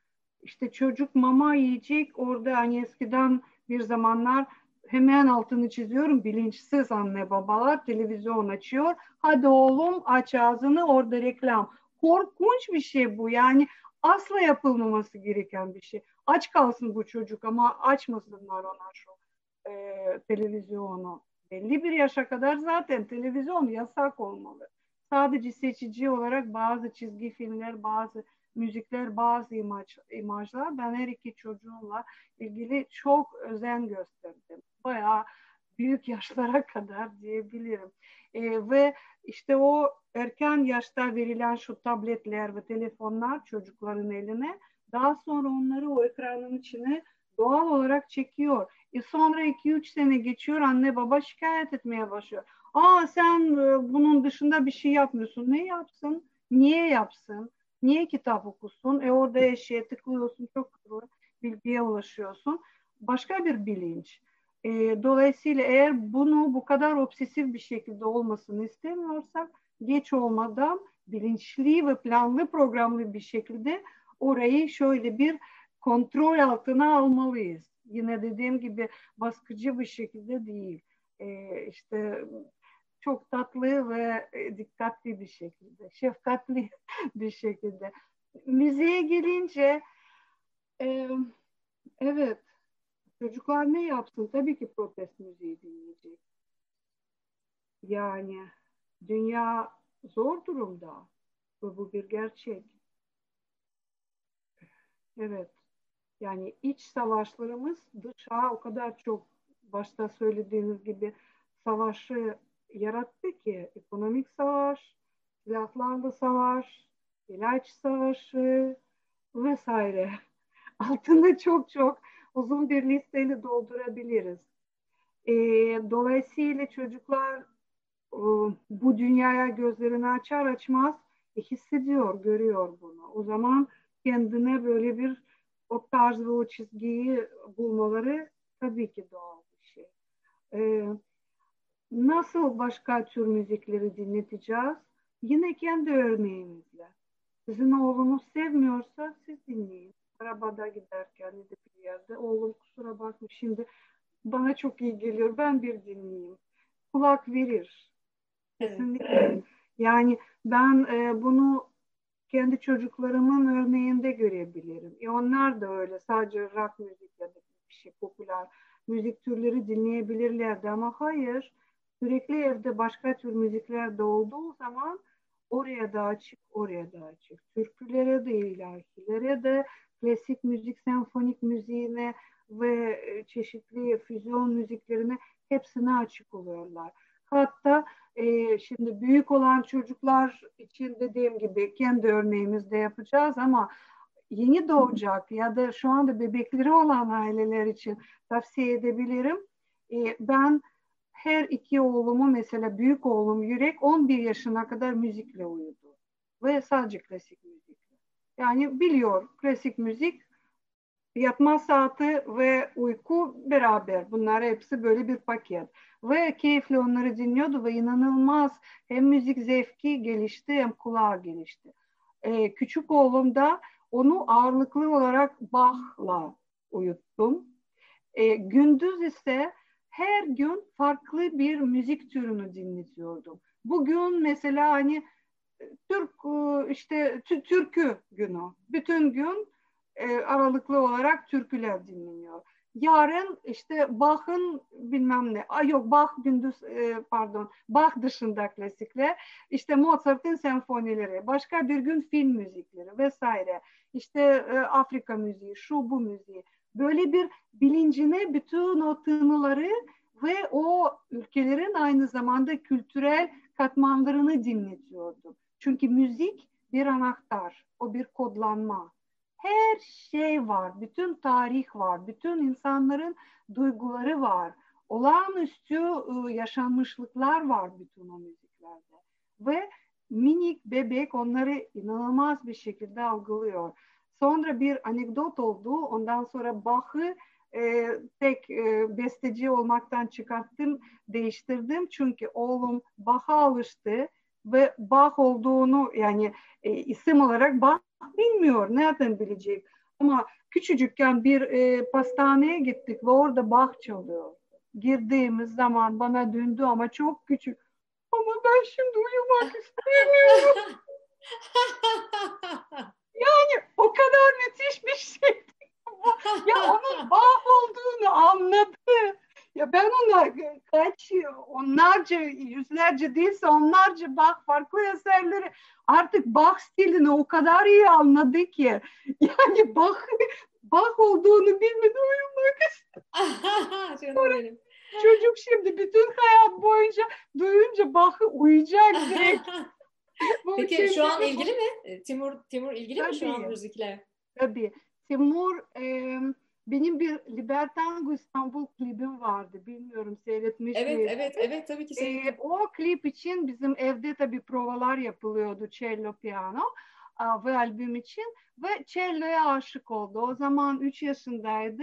İşte çocuk mama yiyecek orada hani eskiden bir zamanlar hemen altını çiziyorum bilinçsiz anne babalar televizyon açıyor. Hadi oğlum aç ağzını orada reklam. Korkunç bir şey bu yani asla yapılmaması gereken bir şey. Aç kalsın bu çocuk ama açmasınlar ona şu e, televizyonu. Belli bir yaşa kadar zaten televizyon yasak olmalı. Sadece seçici olarak bazı çizgi filmler, bazı müzikler, bazı imaj, imajlar ben her iki çocuğumla ilgili çok özen gösterdim. Bayağı büyük yaşlara kadar diyebilirim. E, ve işte o erken yaşta verilen şu tabletler ve telefonlar çocukların eline daha sonra onları o ekranın içine doğal olarak çekiyor. E sonra 2-3 sene geçiyor anne baba şikayet etmeye başlıyor. Aa sen e, bunun dışında bir şey yapmıyorsun. Ne yapsın? Niye yapsın? Niye kitap okusun? E orada eşeğe tıklıyorsun, çok doğru bilgiye ulaşıyorsun. Başka bir bilinç. E, dolayısıyla eğer bunu bu kadar obsesif bir şekilde olmasını istemiyorsak geç olmadan bilinçli ve planlı programlı bir şekilde orayı şöyle bir kontrol altına almalıyız. Yine dediğim gibi baskıcı bir şekilde değil. E, işte çok tatlı ve e, dikkatli bir şekilde, şefkatli bir şekilde. Müziğe gelince e, evet çocuklar ne yapsın? Tabii ki protest müziği dinleyecek. Yani dünya zor durumda ve bu bir gerçek. Evet. Yani iç savaşlarımız dışa o kadar çok başta söylediğiniz gibi savaşı yarattı ki ekonomik savaş, silahlarla savaş, ilaç savaşı vesaire. Altında çok çok uzun bir listeyle doldurabiliriz. E, dolayısıyla çocuklar e, bu dünyaya gözlerini açar açmaz e, hissediyor, görüyor bunu. O zaman kendine böyle bir o tarz ve o çizgiyi bulmaları tabii ki doğal bir şey. E, Nasıl başka tür müzikleri dinleteceğiz? Yine kendi örneğimizle. Sizin oğlunuz sevmiyorsa siz dinleyin. Arabada giderken ya da bir yerde oğlum kusura bakma şimdi bana çok iyi geliyor ben bir dinleyeyim. Kulak verir. Kesinlikle. Yani ben e, bunu kendi çocuklarımın örneğinde görebilirim. E onlar da öyle sadece rock müzik ya da bir şey popüler müzik türleri dinleyebilirlerdi ama hayır sürekli evde başka tür müzikler de olduğu zaman Oraya da açık, oraya da açık. Türkülere de, ilahilere de, klasik müzik, senfonik müziğine ve e, çeşitli füzyon müziklerine hepsine açık oluyorlar. Hatta e, şimdi büyük olan çocuklar için dediğim gibi kendi örneğimizde yapacağız ama yeni doğacak ya da şu anda bebekleri olan aileler için tavsiye edebilirim. E, ben her iki oğlumu mesela büyük oğlum Yürek 11 yaşına kadar müzikle uyudu. Ve sadece klasik müzikle. Yani biliyor klasik müzik yatma saati ve uyku beraber. Bunlar hepsi böyle bir paket. Ve keyifli onları dinliyordu ve inanılmaz hem müzik zevki gelişti hem kulağı gelişti. Ee, küçük oğlum da onu ağırlıklı olarak Bach'la uyuttum. Ee, gündüz ise her gün farklı bir müzik türünü dinletiyordum. Bugün mesela hani Türk e, işte türkü günü. Bütün gün e, aralıklı olarak türküler dinleniyor. Yarın işte Bach'ın bilmem ne, ay yok Bach gündüz e, pardon Bach dışında klasikler, işte Mozart'ın senfonileri, başka bir gün film müzikleri vesaire. İşte e, Afrika müziği, şu bu müziği. Böyle bir bilincine bütün o tınıları ve o ülkelerin aynı zamanda kültürel katmanlarını dinletiyordum. Çünkü müzik bir anahtar, o bir kodlanma. Her şey var, bütün tarih var, bütün insanların duyguları var. Olağanüstü ıı, yaşanmışlıklar var bütün o müziklerde. Ve minik bebek onları inanılmaz bir şekilde algılıyor. Sonra bir anekdot oldu. Ondan sonra Bach'ı e, tek e, besteci olmaktan çıkarttım, değiştirdim. Çünkü oğlum Bach'a alıştı ve Bach olduğunu yani e, isim olarak Bach bilmiyor. Nereden bilecek? Ama küçücükken bir e, pastaneye gittik ve orada Bach çalıyor. Girdiğimiz zaman bana döndü ama çok küçük. Ama ben şimdi uyumak istemiyorum. yani o kadar müthiş bir şey ya onun bağ olduğunu anladı. Ya ben ona kaç onlarca yüzlerce değilse onlarca bak farklı eserleri artık Bach stilini o kadar iyi anladı ki yani Bach Bach olduğunu bilmeden uyumak istiyor. Çocuk şimdi bütün hayat boyunca duyunca Bach'ı uyuyacak direkt. Peki şu an ilgili mi? Timur Timur ilgili Tabii. mi şu an müzikle? Tabii. Timur e, benim bir Libertango İstanbul klibim vardı. Bilmiyorum seyretmiş Evet, mi? evet, evet tabii ki seyrettim. E, o klip için bizim evde tabii provalar yapılıyordu cello, piyano ve albüm için ve cello'ya aşık oldu. O zaman 3 yaşındaydı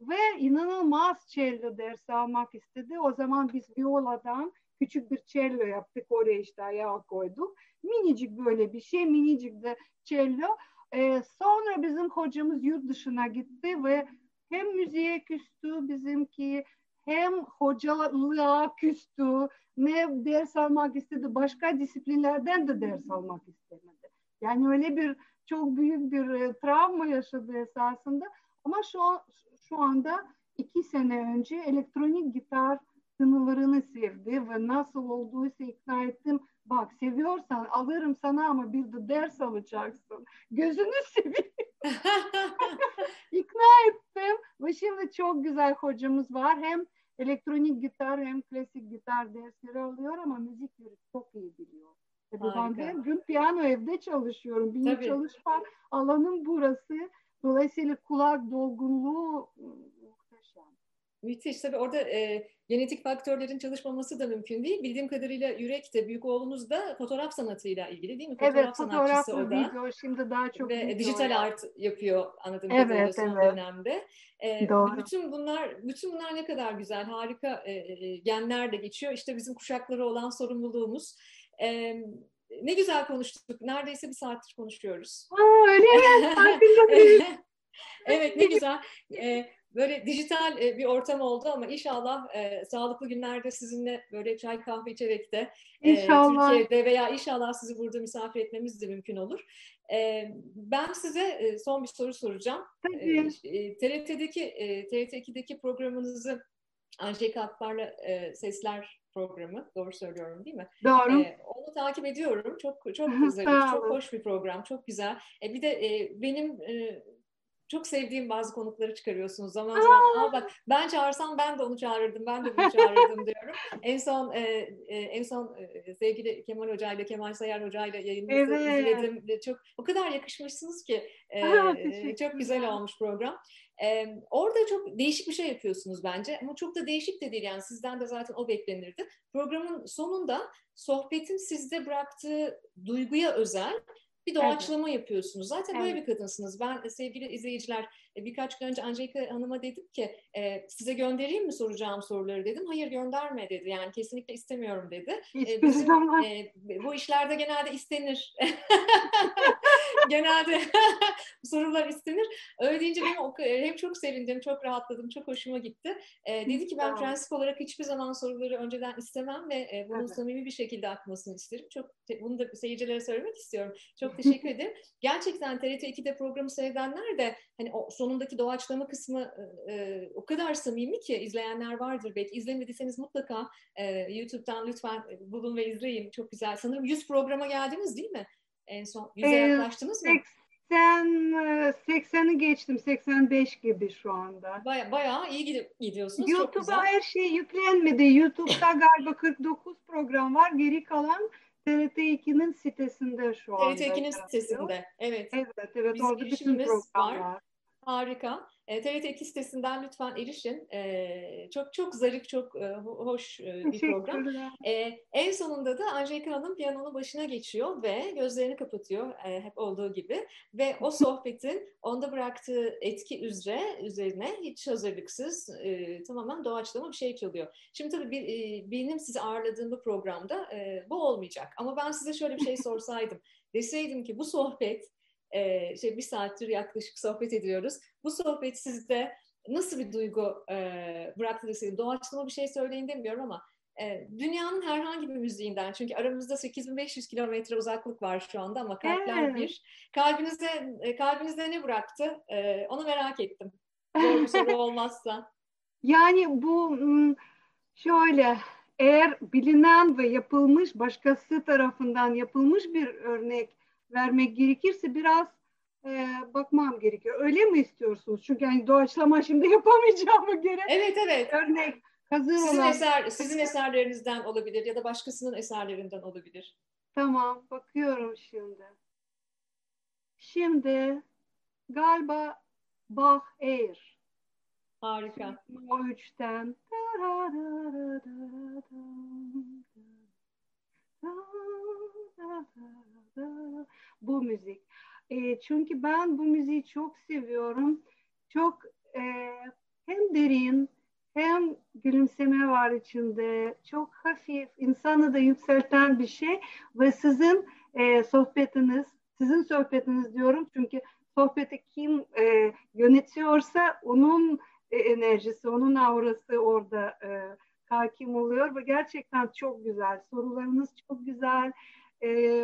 ve inanılmaz cello dersi almak istedi. O zaman biz violadan küçük bir cello yaptık. Oraya işte ayağa koyduk. Minicik böyle bir şey, minicik de cello. E, sonra bizim hocamız yurt dışına gitti ve hem müziğe küstü bizimki hem hocalığa küstü ne ders almak istedi başka disiplinlerden de ders almak istemedi. Yani öyle bir çok büyük bir e, travma yaşadı esasında ama şu şu anda iki sene önce elektronik gitar tınılarını sevdi ve nasıl olduysa ikna ettim Bak seviyorsan alırım sana ama bir de ders alacaksın. Gözünü seveyim. İkna ettim ve şimdi çok güzel hocamız var. Hem elektronik gitar hem klasik gitar dersleri alıyor ama müzik çok iyi biliyor. Tabii ben de gün piyano evde çalışıyorum. Benim Tabii. çalışma alanım burası. Dolayısıyla kulak dolgunluğu Müthiş. Tabii orada e, genetik faktörlerin çalışmaması da mümkün değil. Bildiğim kadarıyla Yürek de büyük oğlunuz da fotoğraf sanatıyla ilgili değil mi? Fotoğraf evet, fotoğraf o da. video şimdi daha çok Ve dijital ya. art yapıyor anladığım evet, kadarıyla son evet. dönemde. E, Doğru. Bütün bunlar bütün bunlar ne kadar güzel, harika e, e, genler de geçiyor. İşte bizim kuşakları olan sorumluluğumuz. E, ne güzel konuştuk. Neredeyse bir saattir konuşuyoruz. Aa, öyle mi? evet ne güzel. E, böyle dijital e, bir ortam oldu ama inşallah e, sağlıklı günlerde sizinle böyle çay kahve içerek de e, Türkiye'de veya inşallah sizi burada misafir etmemiz de mümkün olur. E, ben size e, son bir soru soracağım. Tabii. E, TRT'deki e, TRT2'deki programınızı Anjeka Akbar'la e, Sesler programı. Doğru söylüyorum değil mi? Doğru. E, onu takip ediyorum. Çok çok güzel, çok hoş bir program, çok güzel. E, bir de e, benim e, çok sevdiğim bazı konukları çıkarıyorsunuz zaman zaman. Aa, bak ben çağırsam ben de onu çağırırdım, ben de bunu çağırırdım diyorum. En son e, e, en son e, sevgili Kemal Hoca ile Kemal Sayar Hoca ile yayınınızı evet. izledim. Çok o kadar yakışmışsınız ki e, çok güzel olmuş program. E, orada çok değişik bir şey yapıyorsunuz bence ama çok da değişik de değil yani sizden de zaten o beklenirdi. Programın sonunda sohbetin sizde bıraktığı duyguya özel bir doğaçlama evet. yapıyorsunuz. Zaten evet. böyle bir kadınsınız. Ben e, sevgili izleyiciler e, birkaç gün önce Angelika Hanım'a dedim ki e, size göndereyim mi soracağım soruları dedim. Hayır gönderme dedi. Yani kesinlikle istemiyorum dedi. Hiçbir Bizim, zaman. bu işlerde genelde istenir. genelde sorular istenir. Öyle deyince benim hem çok sevindim, çok rahatladım, çok hoşuma gitti. dedi ki ben prensip olarak hiçbir zaman soruları önceden istemem ve bunun evet. samimi bir şekilde akmasını isterim. Çok bunu da seyircilere söylemek istiyorum. Çok teşekkür ederim. Gerçekten TRT 2'de programı seyredenler de hani o sonundaki doğaçlama kısmı e, o kadar samimi ki izleyenler vardır belki. İzlemediyseniz mutlaka e, YouTube'dan lütfen bulun ve izleyin. Çok güzel. Sanırım 100 programa geldiniz değil mi? En son 100'e ee, yaklaştınız mı? 80 80'i geçtim. 85 gibi şu anda. Baya, bayağı iyi gidiyorsunuz. YouTube'a her şey yüklenmedi. YouTube'da galiba 49 program var. Geri kalan TRT 2'nin sitesinde şu anda. TRT 2'nin sitesinde. Evet. Evet, evet. Bizim orada bütün programlar. Var. Harika. E, TRT 2 sitesinden lütfen erişin. E, çok çok zarif, çok e, hoş e, bir program. E, en sonunda da Angelika Hanım piyanonun başına geçiyor ve gözlerini kapatıyor e, hep olduğu gibi. Ve o sohbetin onda bıraktığı etki üzere üzerine hiç hazırlıksız e, tamamen doğaçlama bir şey çalıyor. Şimdi tabii bir, e, benim sizi ağırladığım bu programda e, bu olmayacak. Ama ben size şöyle bir şey sorsaydım. Deseydim ki bu sohbet e, şey bir saattir yaklaşık sohbet ediyoruz. Bu sohbet sizde nasıl bir duygu e, bıraktı deseydim, doğaçlama bir şey söyleyin demiyorum ama e, dünyanın herhangi bir müziğinden çünkü aramızda 8500 kilometre uzaklık var şu anda ama kalpler evet. bir. Kalbinize kalbinizde ne bıraktı? E, onu merak ettim. Zor bir soru olmazsa. Yani bu şöyle eğer bilinen ve yapılmış başkası tarafından yapılmış bir örnek vermek gerekirse biraz e, bakmam gerekiyor. Öyle mi istiyorsunuz? Çünkü yani doğaçlama şimdi yapamayacağımı göre. Evet evet. Örnek hazır sizin olan. Eser, sizin eserlerinizden olabilir ya da başkasının eserlerinden olabilir. Tamam bakıyorum şimdi. Şimdi galiba Bach Air. Harika. O üçten. Bu müzik. E, çünkü ben bu müziği çok seviyorum. Çok e, hem derin hem gülümseme var içinde. Çok hafif, insanı da yükselten bir şey. Ve sizin e, sohbetiniz, sizin sohbetiniz diyorum çünkü sohbeti kim e, yönetiyorsa onun e, enerjisi, onun aurası orada e, hakim oluyor ve gerçekten çok güzel. Sorularınız çok güzel. E,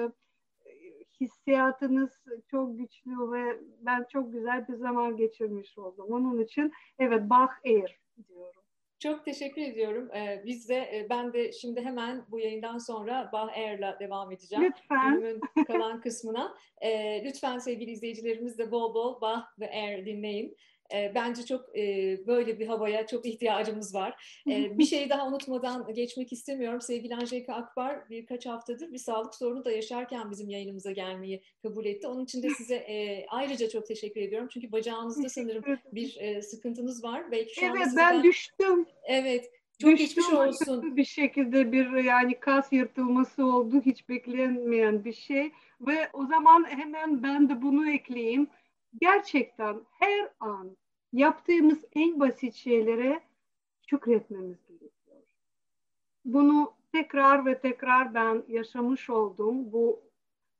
hissiyatınız çok güçlü ve ben çok güzel bir zaman geçirmiş oldum. Onun için evet Bach Air diyorum. Çok teşekkür ediyorum. Ee, biz de e, ben de şimdi hemen bu yayından sonra Bah Air'la devam edeceğim. Lütfen. Bölümün kalan kısmına. Ee, lütfen sevgili izleyicilerimiz de bol bol Bah ve Air dinleyin. E, bence çok e, böyle bir havaya çok ihtiyacımız var. E, bir şeyi daha unutmadan geçmek istemiyorum. Sevgili Angelika Akbar birkaç haftadır bir sağlık sorunu da yaşarken bizim yayınımıza gelmeyi kabul etti. Onun için de size e, ayrıca çok teşekkür ediyorum. Çünkü bacağınızda sanırım bir e, sıkıntınız var. Belki şu evet ben sizden... düştüm. Evet. Çok geçmiş olsun. Bir şekilde bir yani kas yırtılması oldu. Hiç beklenmeyen bir şey. Ve o zaman hemen ben de bunu ekleyeyim. Gerçekten her an yaptığımız en basit şeylere şükretmemiz gerekiyor. Bunu tekrar ve tekrar ben yaşamış oldum. Bu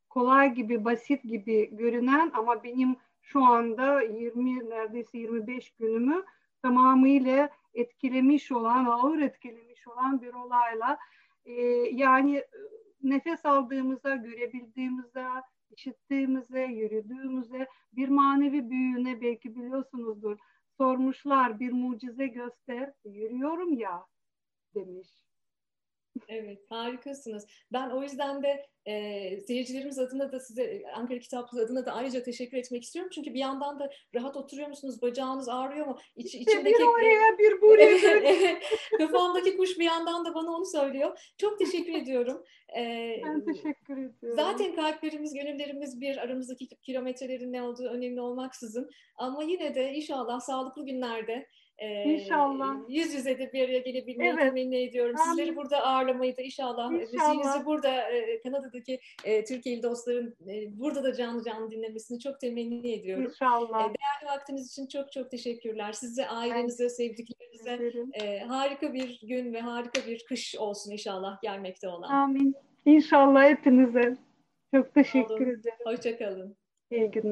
kolay gibi, basit gibi görünen ama benim şu anda 20 neredeyse 25 günümü tamamıyla etkilemiş olan, ağır etkilemiş olan bir olayla e, yani nefes aldığımızda, görebildiğimizde, işittiğimize, yürüdüğümüze, bir manevi büyüğüne belki biliyorsunuzdur. Sormuşlar bir mucize göster, yürüyorum ya demiş. Evet, harikasınız. Ben o yüzden de e, seyircilerimiz adına da size Ankara Kitaplığı adına da ayrıca teşekkür etmek istiyorum. Çünkü bir yandan da rahat oturuyor musunuz? Bacağınız ağrıyor mu? İç, içimdeki, bir oraya bir buraya. Kafamdaki kuş bir yandan da bana onu söylüyor. Çok teşekkür ediyorum. Ee, ben teşekkür ediyorum. Zaten kalplerimiz, gönüllerimiz bir aramızdaki kilometrelerin ne olduğu önemli olmaksızın. Ama yine de inşallah sağlıklı günlerde İnşallah. Yüz yüze de bir araya gelebilmeyi evet. temenni ediyorum. Amin. Sizleri burada ağırlamayı da inşallah. Müziğinizi burada Kanada'daki Türkiye'li dostların burada da canlı canlı dinlemesini çok temenni ediyorum. İnşallah. Değerli vaktiniz için çok çok teşekkürler. Size, ailenize, sevdiklerinize harika bir gün ve harika bir kış olsun inşallah gelmekte olan. Amin. İnşallah hepinize. Çok teşekkür ederim. Hoşçakalın. İyi günler.